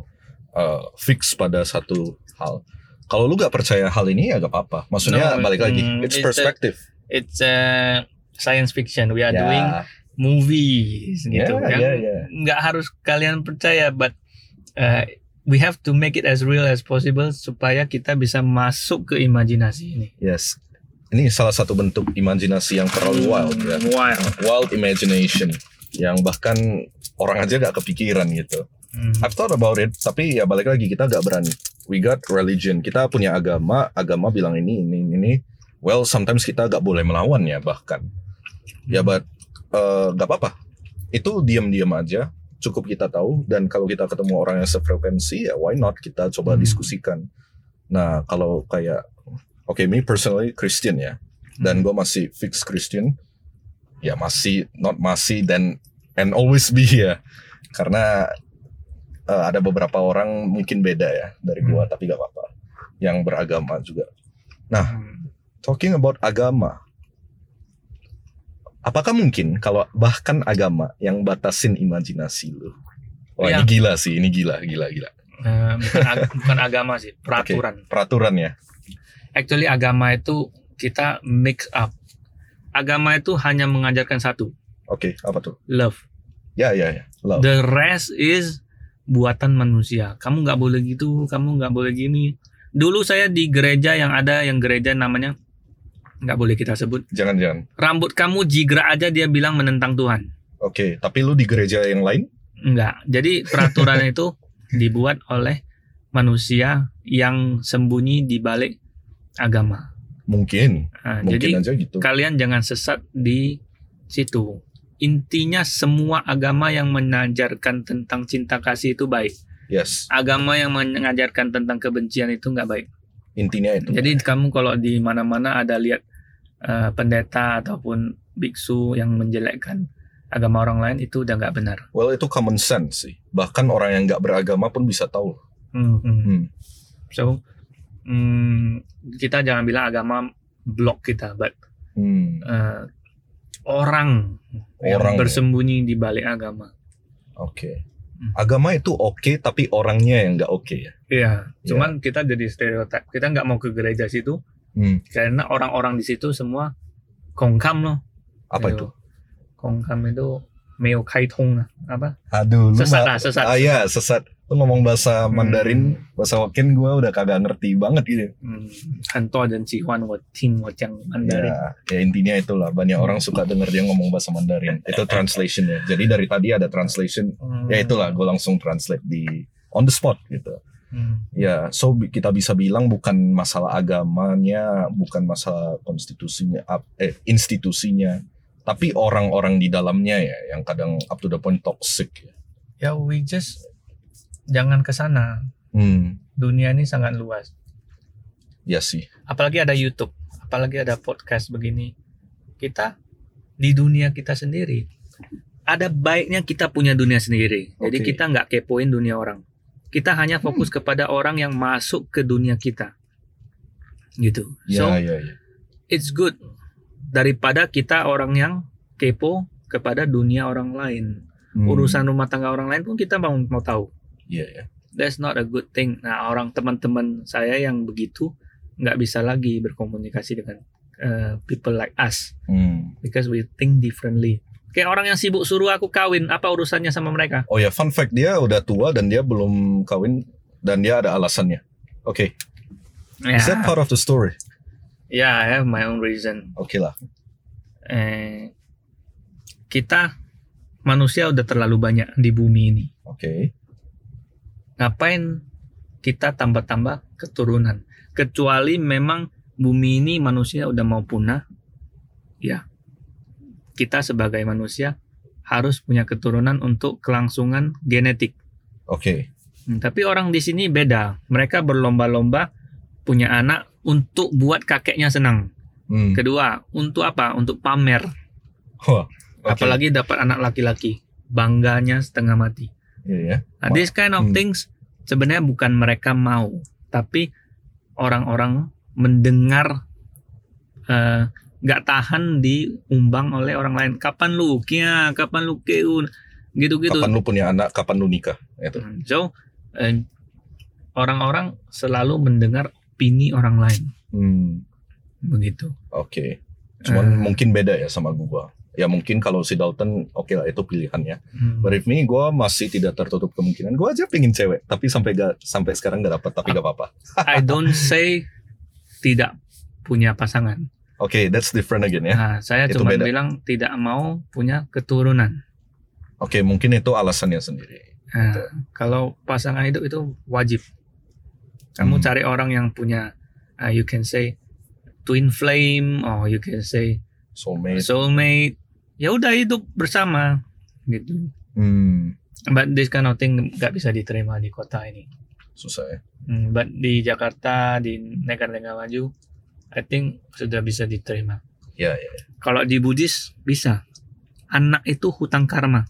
uh, fix pada satu hal. Kalau lu gak percaya hal ini ya gak apa-apa. Maksudnya No, balik lagi, mm, it's it's a- perspective. It's a science fiction. We are Ya. doing movies gitu. Yang ya, ya. nggak harus kalian percaya, but uh, we have to make it as real as possible supaya kita bisa masuk ke imajinasi ini. Yes. Ini salah satu bentuk imajinasi yang terlalu wild ya. Wild. Wild imagination yang bahkan orang aja gak kepikiran gitu. Hmm. I've thought about it, tapi ya balik lagi kita gak berani. We got religion, kita punya agama, agama bilang ini, ini, ini. Well, sometimes kita gak boleh melawan ya bahkan. Ya, but uh, gak apa-apa. Itu diam-diam aja, cukup kita tahu. Dan kalau kita ketemu orang yang sefrekuensi, ya why not kita coba Hmm. diskusikan. Nah, kalau kayak, oke, me personally Christian ya, dan gue masih fix Christian, ya masih, not masih, dan and always be ya, karena uh, ada beberapa orang mungkin beda ya dari gua tapi gak apa-apa yang beragama juga Hmm. talking about agama apakah mungkin kalau bahkan agama yang batasin imajinasi lu Wah Iya. ini gila sih ini gila gila gila Eh, bukan, ag- bukan agama sih, peraturan. peraturan ya Actually agama itu kita mix up. Agama itu hanya mengajarkan satu, oke apa tuh love. ya ya ya love The rest is buatan manusia. Kamu nggak boleh gitu, kamu nggak boleh gini. Dulu saya di gereja yang ada yang gereja namanya nggak boleh kita sebut. jangan jangan Rambut kamu jigra aja dia bilang menentang Tuhan. oke tapi lu di gereja yang lain Enggak. Jadi peraturan <laughs> itu dibuat oleh manusia yang sembunyi di balik agama. mungkin Nah, mungkin jadi aja gitu kalian jangan sesat di situ. Intinya semua agama yang mengajarkan tentang cinta kasih itu baik. yes Agama yang mengajarkan tentang kebencian itu nggak baik. Intinya itu Jadi kamu kalau di mana-mana ada lihat eh, pendeta ataupun biksu yang menjelekkan agama orang lain itu udah nggak benar. well itu common sense sih bahkan orang yang nggak beragama pun bisa tahu Hmm, hmm. Hmm. So hmm, kita jangan bilang agama blok kita, but Hmm. eh, orang, yang Orang ya. bersembunyi di balik agama. Oke. Hmm. Agama itu oke tapi orangnya yang nggak oke ya. Iya, cuman kita jadi stereotip. Kita nggak mau ke gereja situ Hmm. karena orang-orang di situ semua kongkam loh. Apa itu? Kongkam itu meo kaitong apa? Aduh, Sesat lah, sesat. Ah ya, sesat lu ngomong bahasa hmm. Mandarin, hmm. bahasa Hokkien gue udah kagak ngerti banget gitu. Hmm. Hanto dan Cihuan gue tim yang Mandarin. Ya, ya intinya itulah banyak orang suka denger dia ngomong bahasa Mandarin. Itu translation ya. Jadi dari tadi ada translation. Hmm. Ya itulah gue langsung translate di on the spot gitu. Hmm. Ya, so kita bisa bilang bukan masalah agamanya, bukan masalah konstitusinya, eh institusinya, tapi orang-orang di dalamnya ya yang kadang up to the point toxic. Ya, yeah, we just jangan ke sana. Hmm, Dunia ini sangat luas. ya sih. Apalagi ada YouTube, apalagi ada podcast begini. Kita di dunia kita sendiri. Ada baiknya kita punya dunia sendiri. Jadi Oke. kita nggak kepoin dunia orang. Kita hanya fokus kepada orang yang masuk ke dunia kita. Gitu. Ya, So ya, ya. it's good daripada kita orang yang kepo kepada dunia orang lain. Hmm, Urusan rumah tangga orang lain pun kita mau mau tahu. Iya, ya. That's not a good thing. Nah, orang teman-teman saya yang begitu nggak bisa lagi berkomunikasi dengan uh, people like us Hmm. because we think differently. Kayak orang yang sibuk suruh aku kawin, apa urusannya sama mereka? Oh ya, fun fact dia udah tua dan dia belum kawin dan dia ada alasannya. Oke, Ya, is that part of the story? ya, I have my own reason. Oke lah. Eh, kita manusia udah terlalu banyak di bumi ini. Oke. Ngapain kita tambah-tambah keturunan? Kecuali memang bumi ini manusia udah mau punah ya. Kita sebagai manusia harus punya keturunan untuk kelangsungan genetik. Oke. Hmm, tapi orang di sini beda. Mereka berlomba-lomba punya anak untuk buat kakeknya senang. Hmm. kedua untuk apa? Untuk pamer. Wah, oke. apalagi dapat anak laki-laki. Bangganya setengah mati Iya ya. Nah, this kind of Hmm. things sebenarnya bukan mereka mau, tapi orang-orang mendengar eh, nggak tahan diumbang oleh orang lain. Kapan lu kia, kapan lu keun, gitu-gitu. Kapan lu punya anak, kapan lu nikah? Itu. Hmm, So eh, orang-orang selalu mendengar opini orang lain, Hmm. begitu. Oke. Cuman Hmm. mungkin beda ya sama gua. Ya mungkin kalau si Dalton oke lah itu pilihannya. Hmm. But if me, gua masih tidak tertutup kemungkinan. Gua aja pengen cewek, tapi sampai gak sampai sekarang gak dapat. Tapi gak apa-apa. I don't say tidak punya pasangan. Oke, that's different again ya. Nah, saya Itu cuma beda. bilang tidak mau punya keturunan. Oke, mungkin itu alasannya sendiri. Nah, kalau pasangan hidup itu wajib. Kamu Hmm. cari orang yang punya, uh, you can say twin flame, or you can say Soulmate. soulmate. Ya udah hidup bersama, gitu. Hmm, But this kind of thing nggak bisa diterima di kota ini. susah ya. Hmm, but di Jakarta, di negara-negara maju, I think sudah bisa diterima. Ya, ya. Kalau di Buddhis bisa. Anak itu hutang karma.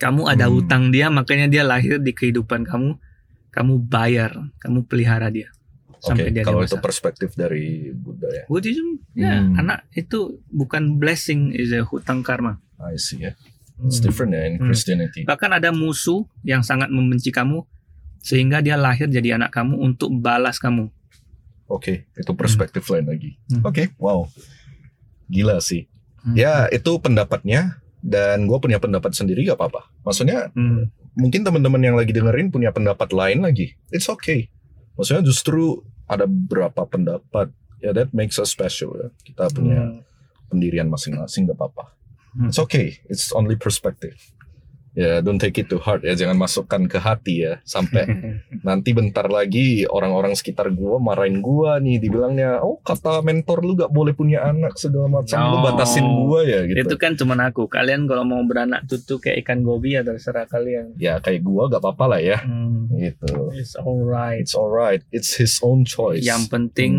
Kamu ada Hmm. hutang dia, makanya dia lahir di kehidupan kamu. Kamu bayar, kamu pelihara dia Oke, sampai dia kalau dewasa. itu perspektif dari Buddha ya. Buddhism, ya Hmm. anak itu bukan blessing, is a hutang karma. I see ya. It's Hmm. different ya in Hmm. Christianity. Bahkan ada musuh yang sangat membenci kamu, sehingga dia lahir jadi anak kamu untuk balas kamu. Oke, itu perspektif lain lagi. Hmm. Oke, wow. Gila sih. Hmm. Ya, itu pendapatnya dan gue punya pendapat sendiri gak apa-apa. Maksudnya Hmm. mungkin teman-teman yang lagi dengerin punya pendapat lain lagi. It's okay. Maksudnya justru ada beberapa pendapat. Ya, that makes us special ya. Kita punya Hmm. pendirian masing-masing gak apa-apa. Hmm. It's okay. It's only perspective. Ya, don't take it too hard ya. Jangan masukkan ke hati ya. Sampai <laughs> nanti bentar lagi orang-orang sekitar gua marahin gua nih. Dibilangnya, oh kata mentor lu gak boleh punya anak segala macam. Lu No. batasin gua ya gitu. Itu kan cuma aku. Kalian kalau mau beranak tutu kayak ikan gobi ya terserah kalian. Ya kayak gua gak apa-apa lah ya. Hmm. Gitu. It's alright. It's alright. It's his own choice. Yang penting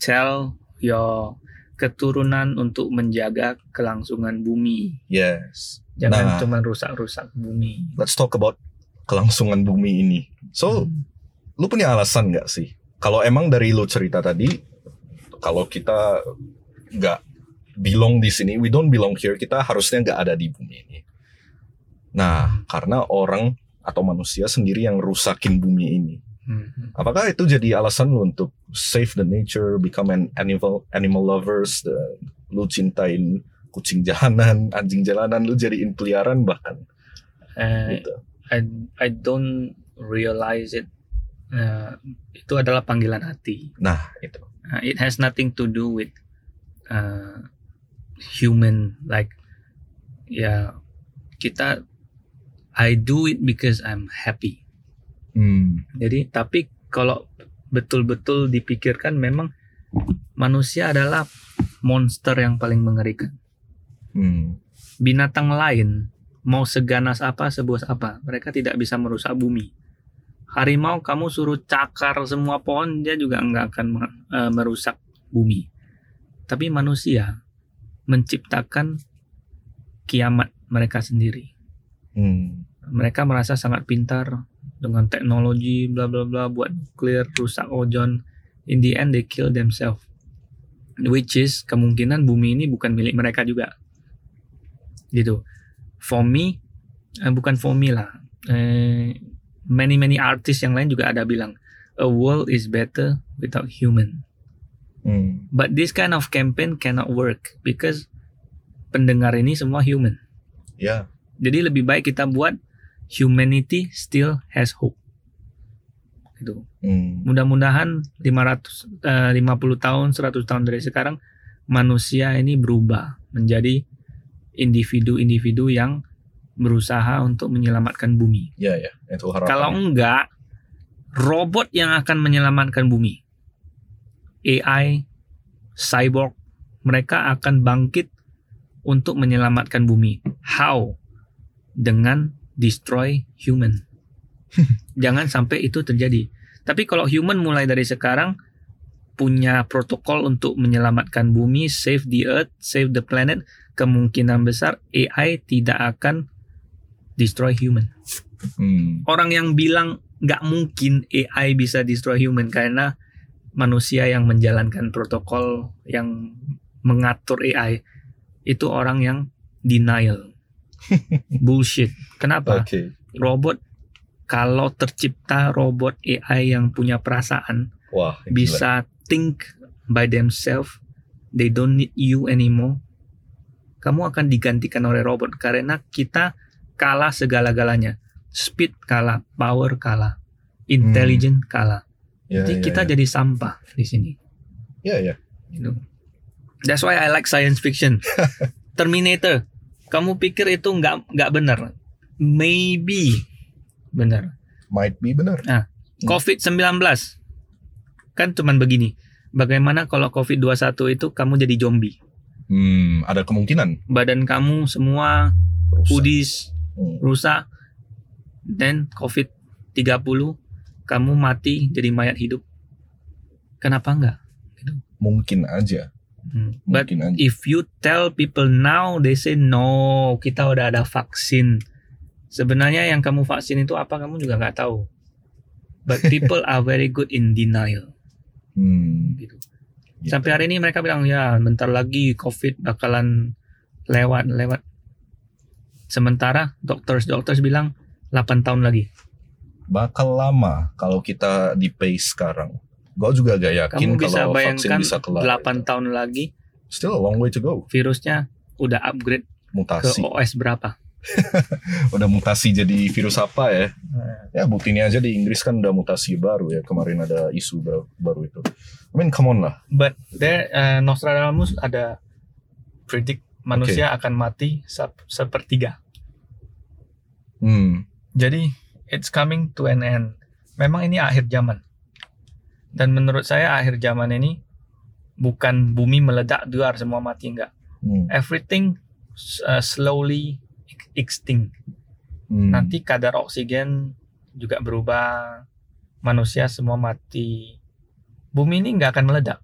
tell your keturunan untuk menjaga kelangsungan bumi. Yes. Jangan Nah. cuma rusak-rusak bumi. Let's talk about kelangsungan bumi ini. So, Hmm. lu punya alasan nggak sih? Kalau emang dari lu cerita tadi, kalau kita nggak belong di sini, we don't belong here, kita harusnya nggak ada di bumi ini. Nah, karena orang atau manusia sendiri yang rusakin bumi ini. Hmm. Apakah itu jadi alasan lu untuk save the nature, become an animal animal lovers, the, lu cintain kucing jalanan, <laughs> anjing jalanan, lu jadiin peliharaan bahkan Eh, gitu. I I don't realize it. Eh, itu adalah panggilan hati. Nah, itu. Uh, it has nothing to do with uh, human like ya kita I do it because I'm happy. Hmm. Jadi tapi kalau betul-betul dipikirkan memang manusia adalah monster yang paling mengerikan. Hmm. Binatang lain mau seganas apa sebuas apa mereka tidak bisa merusak bumi. Harimau kamu suruh cakar semua pohon dia juga nggak akan eh, merusak bumi. Tapi manusia menciptakan kiamat mereka sendiri. Hmm. Mereka merasa sangat pintar dengan teknologi bla bla bla buat nuklir rusak ozon. In the end they kill themselves. Which is kemungkinan bumi ini bukan milik mereka juga. Gitu. For me, eh, bukan for me lah. Eh, many many artis yang lain juga ada bilang a world is better without human. Hmm. But this kind of campaign cannot work because pendengar ini semua human. Ya. Jadi lebih baik kita buat humanity still has hope. Gitu. Hmm. Mudah-mudahan 500 eh, 50 tahun, 100 tahun dari sekarang manusia ini berubah menjadi individu-individu yang berusaha untuk menyelamatkan bumi. Ya ya. Itu harapan. Kalau enggak, robot yang akan menyelamatkan bumi. AI, cyborg, mereka akan bangkit untuk menyelamatkan bumi. How? Dengan destroy human. <laughs> Jangan sampai itu terjadi. Tapi kalau human mulai dari sekarang punya protokol untuk menyelamatkan bumi, save the earth, save the planet, kemungkinan besar AI tidak akan destroy human Hmm. orang yang bilang nggak mungkin AI bisa destroy human karena manusia yang menjalankan protokol yang mengatur AI itu orang yang denial <laughs> bullshit kenapa Oke. robot kalau tercipta robot AI yang punya perasaan Wah. gila. Think by themselves they don't need you anymore, kamu akan digantikan oleh robot karena kita kalah segala-galanya. Speed kalah, power kalah, intelligent kalah. Ya, Jadi ya, kita ya. jadi sampah di sini. Ya, ya. Gitu. That's why I like science fiction. <laughs> Terminator. Kamu pikir itu nggak nggak benar? Maybe benar. Might be benar. COVID-19 kan cuman begini. Bagaimana kalau COVID-21 itu kamu jadi zombie? Hmm, ada kemungkinan. Badan kamu semua Rusak. kudis, Hmm. rusak. Dan COVID-30 kamu mati jadi mayat hidup. Kenapa enggak? Mungkin aja. Hmm. But Mungkin aja. if you tell people now they say no kita udah ada vaksin sebenarnya yang kamu vaksin itu apa kamu juga nggak tahu but <laughs> people are very good in denial Hmm. gitu gitu. sampai hari ini mereka bilang ya bentar lagi covid bakalan lewat lewat sementara dokter dokter bilang 8 tahun lagi bakal lama kalau kita di pace sekarang. Gue juga gak yakin kamu bisa kalau vaksin bayangkan bisa kelar. 8 tahun lagi Still a long way to go. virusnya udah upgrade ke Mutasi. OS berapa <laughs> Udah mutasi jadi virus apa ya? Ya buktinya aja di Inggris kan udah mutasi baru ya. Kemarin ada isu baru, baru itu. I mean come on lah. But there uh, Nostradamus ada predict manusia akan mati sep- sepertiga. Hmm. Jadi it's coming to an end. Memang ini akhir zaman. Dan menurut saya akhir zaman ini bukan bumi meledak duar semua mati enggak. Hmm. Everything uh, slowly extinct. Hmm. Nanti kadar oksigen juga berubah. Manusia semua mati. Bumi ini nggak akan meledak.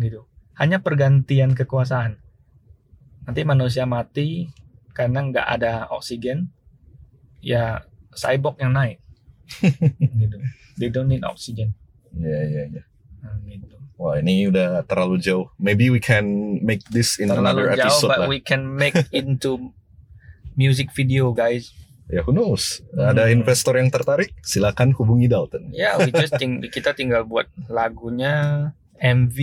Gitu. Hanya pergantian kekuasaan. Nanti manusia mati karena nggak ada oksigen. Ya cyborg yang naik. <laughs> gitu. They don't need oxygen. Ya ya ya. Nah, gitu. Wah ini udah terlalu jauh. Maybe we can make this in another Terlalu jauh, episode but lah. we can make <laughs> into music video, guys. Ya who knows? Ada Hmm. investor yang tertarik? Silakan hubungi Dalton. Ya, we just ting <laughs> kita tinggal buat lagunya, MV,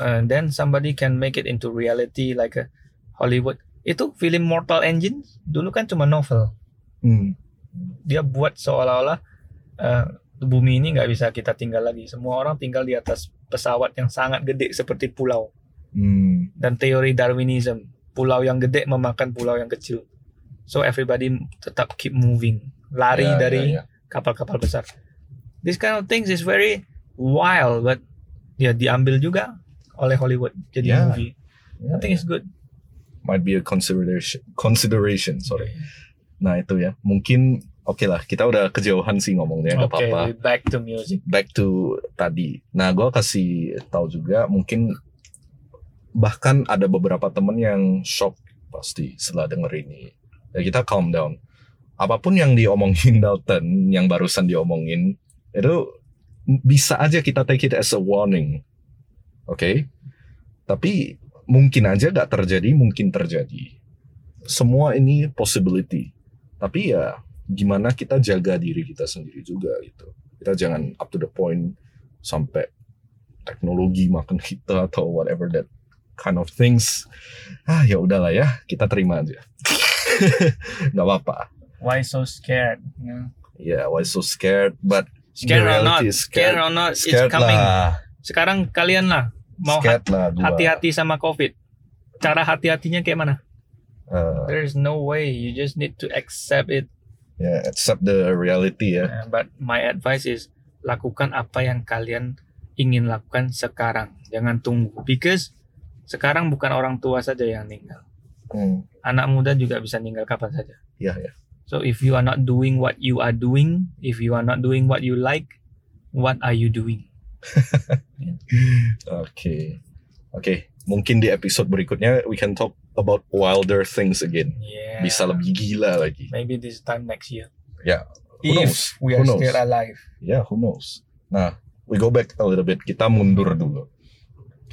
and then somebody can make it into reality like a Hollywood. Itu film Mortal Engines dulu kan cuma novel. Hmm. Dia buat seolah-olah eh, bumi ini nggak bisa kita tinggal lagi. Semua orang tinggal di atas pesawat yang sangat gede seperti pulau. Hmm. Dan teori Darwinism, pulau yang gede memakan pulau yang kecil. So everybody tetap keep moving, lari Ya, dari ya, ya. kapal-kapal besar. This kind of things is very wild, but ya diambil juga oleh Hollywood jadi Yeah. movie. I Ya, think it's good. might be a consideration consideration sorry nah itu ya mungkin oke lah kita udah kejauhan sih ngomongnya nggak Okay, apa-apa back to music. back to tadi nah gue kasih tahu juga mungkin bahkan ada beberapa temen yang shock pasti setelah denger ini. Ya kita calm down. Apa pun yang diomongin <laughs> Dalton yang barusan diomongin itu bisa aja kita take it as a warning. Oke? Tapi mungkin aja gak terjadi mungkin terjadi. Semua ini possibility. Tapi ya gimana kita jaga diri kita sendiri juga gitu. Kita jangan up to the point sampai teknologi makan kita atau whatever that kind of things ah ya udahlah ya kita terima aja <laughs> nggak apa-apa Why so scared? Yeah. yeah why so scared but Scared or not? reality is Scared scared or not? scared it's coming. lah Sekarang kalian lah mau hati-hati sama COVID. Cara hati-hatinya kayak mana? Uh, There is no way. You just need to accept it. yeah accept the reality ya Uh, but my advice is lakukan apa yang kalian ingin lakukan sekarang. Jangan tunggu. Because sekarang bukan orang tua saja yang meninggal. Hmm, Anak muda juga bisa meninggal kapan saja. ya ya So if you are not doing what you are doing, if you are not doing what you like, what are you doing? <laughs> Oke. Oke, mungkin di episode berikutnya we can talk about wilder things again. Yeah. Bisa lebih gila lagi. Maybe this time next year. Ya, who knows? If we Who are knows? still alive. Ya, who knows? Nah, we go back a little bit. Kita mundur dulu.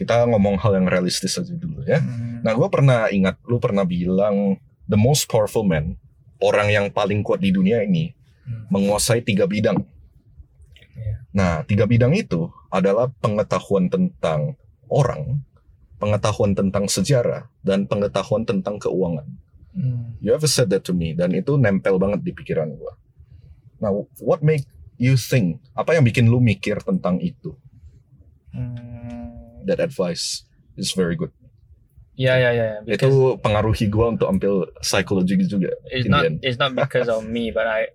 Kita ngomong hal yang realistis aja dulu ya. Hmm. Nah, gue pernah ingat, lu pernah bilang the most powerful man, orang yang paling kuat di dunia ini, Hmm. menguasai tiga bidang. Iya. Nah, tiga bidang itu adalah pengetahuan tentang orang pengetahuan tentang sejarah dan pengetahuan tentang keuangan. Hmm. You ever said that to me dan itu nempel banget di pikiran gua. Nah, what make you think? Apa yang bikin lu mikir tentang itu? Hmm. That advice is very good. Ya ya ya. Itu pengaruhi gua untuk ambil psikologi juga. it's not it's not because of <laughs> me, but I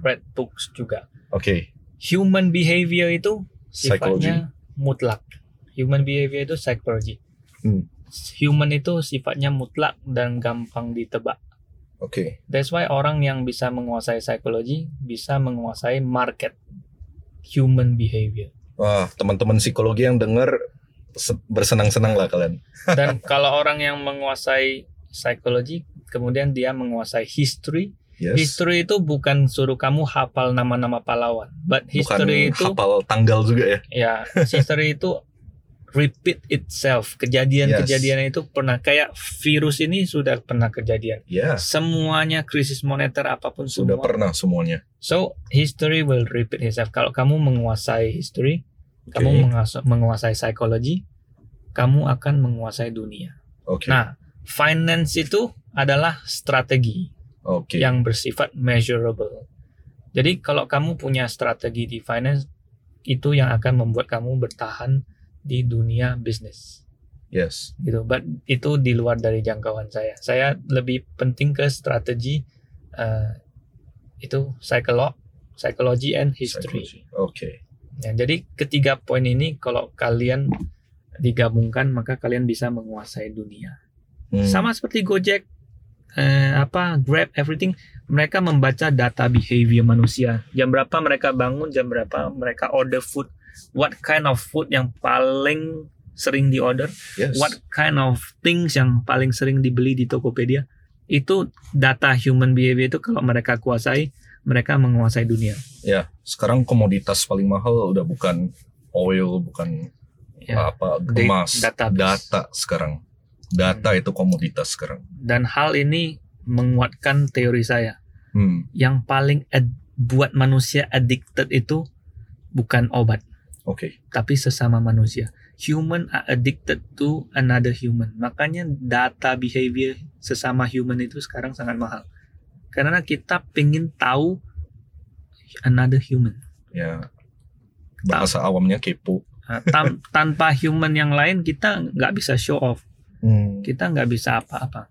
read books juga. Oke, Human behavior itu Psychology. sifatnya mutlak. Human behavior itu psychology. Hmm. Human itu sifatnya mutlak dan gampang ditebak. oke, That's why orang yang bisa menguasai psikologi bisa menguasai market human behavior. wah teman-teman psikologi yang denger se- bersenang-senang lah kalian. <laughs> Dan kalau orang yang menguasai psikologi, kemudian dia menguasai history. Yes. History itu bukan suruh kamu hafal nama-nama pahlawan, but history Bukan itu hafal tanggal juga ya. ya history itu repeat itself. Kejadian-kejadian itu pernah kayak virus ini sudah pernah kejadian. Ya, Semuanya krisis moneter apa pun sudah semua. pernah semuanya. So history will repeat itself. Kalau kamu menguasai history, Kamu menguasai, menguasai psikologi, kamu akan menguasai dunia. Oke. Nah, finance itu adalah strategi Oke. yang bersifat measurable. Jadi kalau kamu punya strategi di finance, itu yang akan membuat kamu bertahan di dunia bisnis. Yes. Gitu. But itu di luar dari jangkauan saya. Saya lebih penting ke strategi eh, itu psikolog, psychology and history. Oke. Ya, jadi ketiga poin ini kalau kalian digabungkan maka kalian bisa menguasai dunia. Hmm. Sama seperti Gojek, eh, apa Grab, everything, mereka membaca data behavior manusia. Jam berapa mereka bangun, jam berapa mereka order food, what kind of food yang paling sering diorder, Yes. what kind of things yang paling sering dibeli di Tokopedia. Itu data human behavior itu kalau mereka kuasai, mereka menguasai dunia. Ya, sekarang komoditas paling mahal udah bukan oil, bukan Ya. apa emas, database. data sekarang. Data itu komoditas sekarang. Dan hal ini menguatkan teori saya. Hmm. Yang paling ad- buat manusia addicted itu bukan obat. Oke. tapi sesama manusia. Human are addicted to another human. Makanya data behavior sesama human itu sekarang sangat mahal. Karena kita pengen tahu another human. Ya. Bahasa awamnya kepo. Tam- tanpa human yang lain kita nggak bisa show off. Hmm. Kita nggak bisa apa-apa.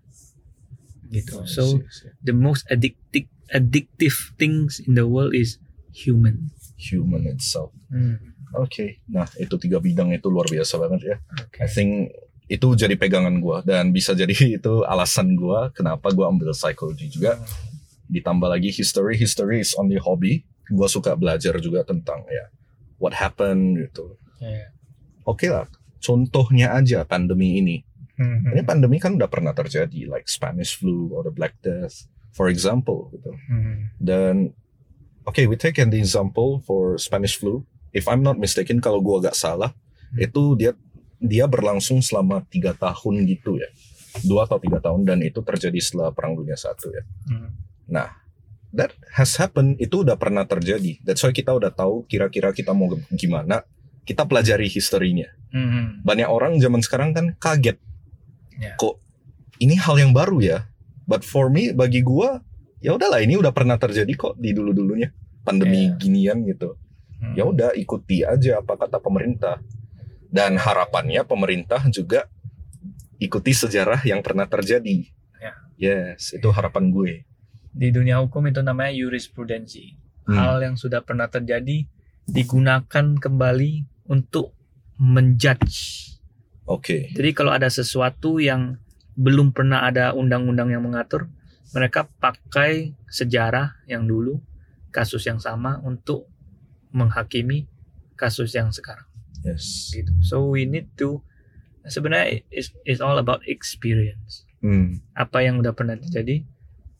Gitu. I So see, I see. the most addictive addictive things in the world is human. human itself. Hmm. Oke. Nah, itu tiga bidang itu luar biasa banget ya. Oke. I think itu jadi pegangan gua dan bisa jadi <laughs> itu alasan gua kenapa gua ambil psychology juga. Ditambah lagi history, history is only hobby. Gua suka belajar juga tentang ya what happened gitu. Ya. Oke lah, contohnya aja pandemi ini. Hmm. Ini pandemi kan udah pernah terjadi, like Spanish flu or the Black Death, for example. Gitu. Hmm. Dan oke, we take an example for Spanish flu. If I'm not mistaken, kalau gua gak salah, Hmm. itu dia dia berlangsung selama tiga tahun gitu ya, dua atau tiga tahun dan itu terjadi setelah Perang Dunia Satu ya. Hmm. Nah, that has happened, itu udah pernah terjadi. That's why kita udah tahu kira-kira kita mau gimana. Kita pelajari historinya. Hmm. Banyak orang zaman sekarang kan kaget. Ya. Kok ini hal yang baru ya? But for me, bagi gua, ya udahlah ini udah pernah terjadi kok di dulu-dulunya. Pandemi Ya. ginian gitu. Hmm. Ya udah ikuti aja apa kata pemerintah. Dan harapannya pemerintah juga ikuti sejarah yang pernah terjadi. Ya. Yes, itu harapan gue. di dunia hukum itu namanya jurisprudensi. Hmm. Hal yang sudah pernah terjadi digunakan kembali untuk menjudge. Oke. Jadi kalau ada sesuatu yang belum pernah ada undang-undang yang mengatur, mereka pakai sejarah yang dulu, kasus yang sama untuk menghakimi kasus yang sekarang. Yes. Gitu. So we need to sebenarnya is is all about experience. Hmm. Apa yang udah pernah terjadi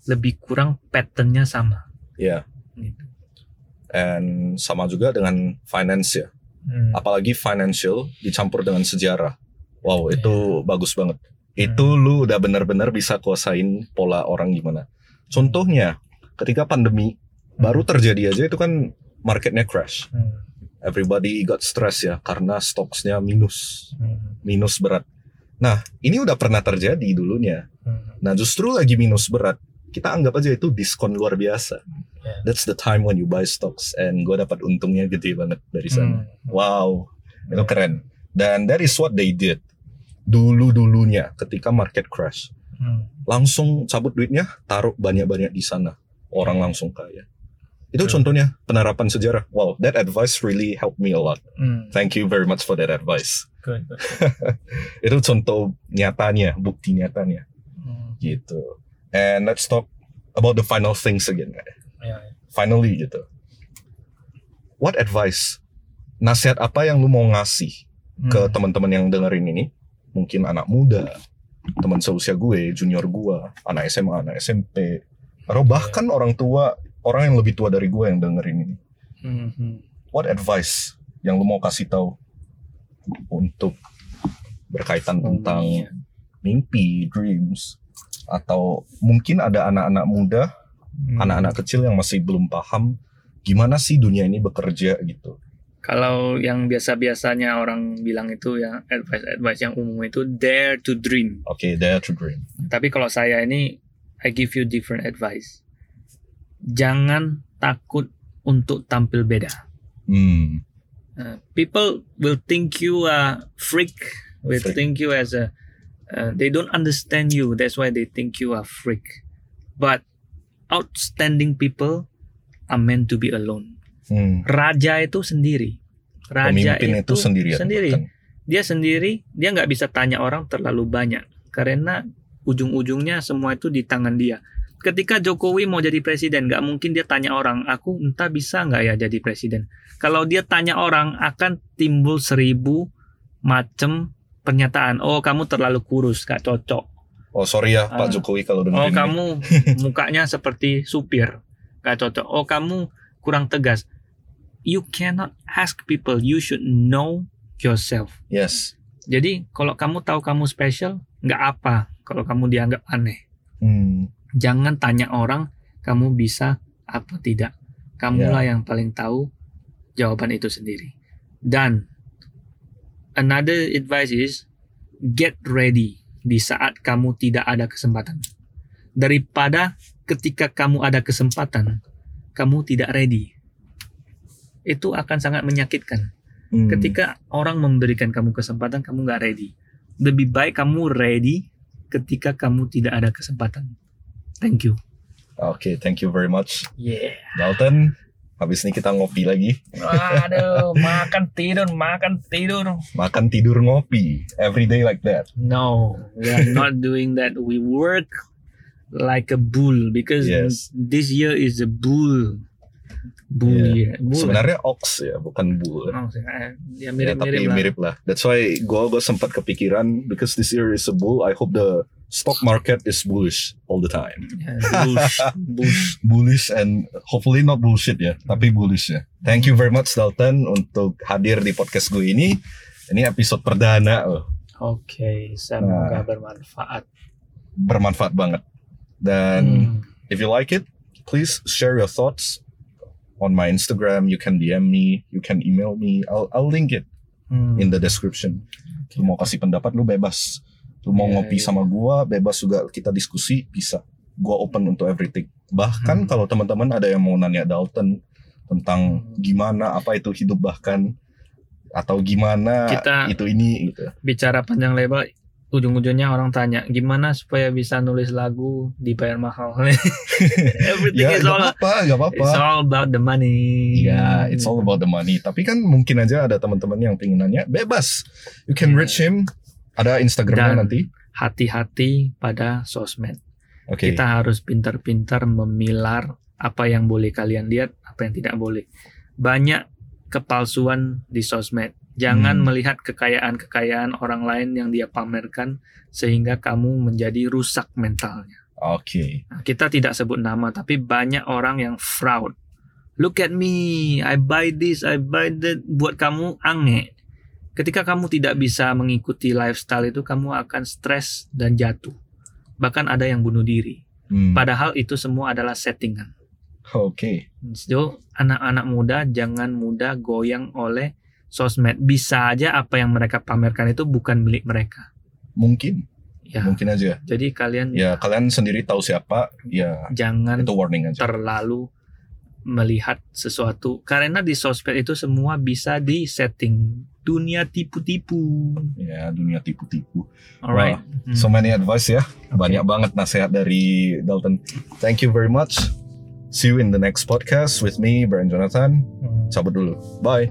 lebih kurang patternnya sama. Ya. Gitu. And sama juga dengan finance ya. Hmm. Apalagi financial dicampur dengan sejarah. Wow, itu bagus banget. Hmm. Itu lu udah benar-benar bisa kuasain pola orang gimana. Contohnya, ketika pandemi baru terjadi aja itu kan marketnya crash. Hmm. Everybody got stress ya karena stoknya minus, Hmm. minus berat. Nah, ini udah pernah terjadi dulunya. Hmm. Nah, justru lagi minus berat, kita anggap aja itu diskon luar biasa. Yeah. That's the time when you buy stocks and gue dapat untungnya gede banget dari sana. Hmm. Wow, itu keren. Dan that is what they did. Dulu-dulunya ketika market crash. Langsung cabut duitnya, taruh banyak-banyak di sana. Orang langsung kaya. Itu Hmm. contohnya penerapan sejarah. Wow, that advice really helped me a lot. Hmm. Thank you very much for that advice. Good. <laughs> Itu contoh nyatanya, bukti nyatanya. Hmm. Gitu. And let's talk about the final things again. Ya, Finally gitu. What advice? Nasihat apa yang lu mau ngasih ke Hmm. teman-teman yang dengerin ini mungkin anak muda teman seusia gue junior gue anak SMA anak SMP atau bahkan orang tua orang yang lebih tua dari gue yang dengerin ini Hmm. Hmm. what advice yang lu mau kasih tahu untuk berkaitan tentang Iya. mimpi dreams atau mungkin ada anak-anak muda Hmm. anak-anak kecil yang masih belum paham gimana sih dunia ini bekerja gitu Kalau yang biasa-biasanya orang bilang itu ya advice-advice yang umum itu dare to dream. oke dare to dream Tapi kalau saya ini I give you different advice. Jangan takut untuk tampil beda. hmm Uh, people will think you a freak, will Freak. think you as a uh, they don't understand you. That's why they think you are freak. But outstanding people are meant to be alone. hmm. Raja itu sendiri. Raja pemimpin itu, sendirian sendiri. bahkan. Dia sendiri, dia nggak bisa tanya orang terlalu banyak karena ujung-ujungnya semua itu di tangan dia. Ketika Jokowi mau jadi presiden, nggak mungkin dia tanya orang, aku entah bisa nggak ya jadi presiden. Kalau dia tanya orang, akan timbul seribu macam pernyataan. Oh, kamu terlalu kurus, nggak cocok. Oh sorry ya Pak Ah. Jokowi kalau Oh, ini. kamu <laughs> mukanya seperti supir, nggak cocok. Oh, kamu kurang tegas. You cannot ask people. You should know yourself. Yes. Jadi kalau kamu tahu kamu special, nggak apa. Kalau kamu dianggap aneh, Hmm. Jangan tanya orang kamu bisa apa tidak. Kamulah yang paling tahu jawaban itu sendiri. Dan another advice is get ready di saat kamu tidak ada kesempatan. Daripada ketika kamu ada kesempatan, kamu tidak ready. Itu akan sangat menyakitkan. Hmm. Ketika orang memberikan kamu kesempatan, kamu nggak ready. Lebih baik kamu ready ketika kamu tidak ada kesempatan. Thank you. Oke, thank you very much. Yeah. Dalton, habis ini kita ngopi lagi. Aduh, <laughs> makan tidur, makan tidur. Makan tidur ngopi. Every day like that. No, we are <laughs> not doing that. We work like a bull because Yes. this year is a bull. Bull Yeah. year. Bull. Sebenarnya ox ya, bukan bull. Oh, Ya, ya tapi mirip-mirip lah. mirip lah. That's why gue gue sempat kepikiran because this year is a bull. I hope the stock market is bullish all the time. Ya, <laughs> bush, bush. Bullish and hopefully not bullshit ya, tapi bullish ya. Thank you very much Dalton untuk hadir di podcast gue ini. Ini episode perdana loh. Oke, Nah. semoga bermanfaat. bermanfaat banget. Dan Hmm. if you like it, please share your thoughts on my Instagram. You can DM me, you can email me. I'll I'll link it Hmm. in the description. Lu mau kasih pendapat lu bebas. Lu mau Iya, ngopi iya. sama gua bebas juga kita diskusi bisa. Gua open untuk everything. Bahkan Hmm. kalau teman-teman ada yang mau nanya Dalton tentang gimana apa itu hidup bahkan atau gimana Kita- itu ini gitu. bicara panjang lebar ujung-ujungnya orang tanya gimana supaya bisa nulis lagu dibayar mahal <laughs> everything Ya, is all apa-apa, gak apa-apa. it's all about the money Ya, it's all about the money. Tapi kan mungkin aja ada teman-teman yang pengen nanya, bebas. You can Yeah. reach him. Ada Instagramnya Dan- nanti. hati-hati pada sosmed Oke. kita harus pintar-pintar memilar apa yang boleh kalian lihat apa yang tidak boleh banyak kepalsuan di sosmed jangan Hmm. melihat kekayaan-kekayaan orang lain yang dia pamerkan sehingga kamu menjadi rusak mentalnya Oke. Nah, kita tidak sebut nama tapi banyak orang yang fraud. Look at me, I buy this, I buy that. Buat kamu aneh. Ketika kamu tidak bisa mengikuti lifestyle itu, kamu akan stres dan jatuh. Bahkan ada yang bunuh diri. Hmm. Padahal itu semua adalah settingan. Oke. So, anak-anak muda jangan mudah goyang oleh sosmed. Bisa aja apa yang mereka pamerkan itu bukan milik mereka. Mungkin, Ya. mungkin aja. Jadi kalian Ya kalian sendiri tahu siapa, ya jangan itu warning aja. terlalu melihat sesuatu karena di sosmed itu semua bisa di setting dunia tipu-tipu. Ya dunia tipu-tipu. Alright. Hmm. So many advice ya. Banyak banget nasihat dari Dalton. Thank you very much. See you in the next podcast with me, Brian Jonathan. Hmm. Cabut dulu. Bye.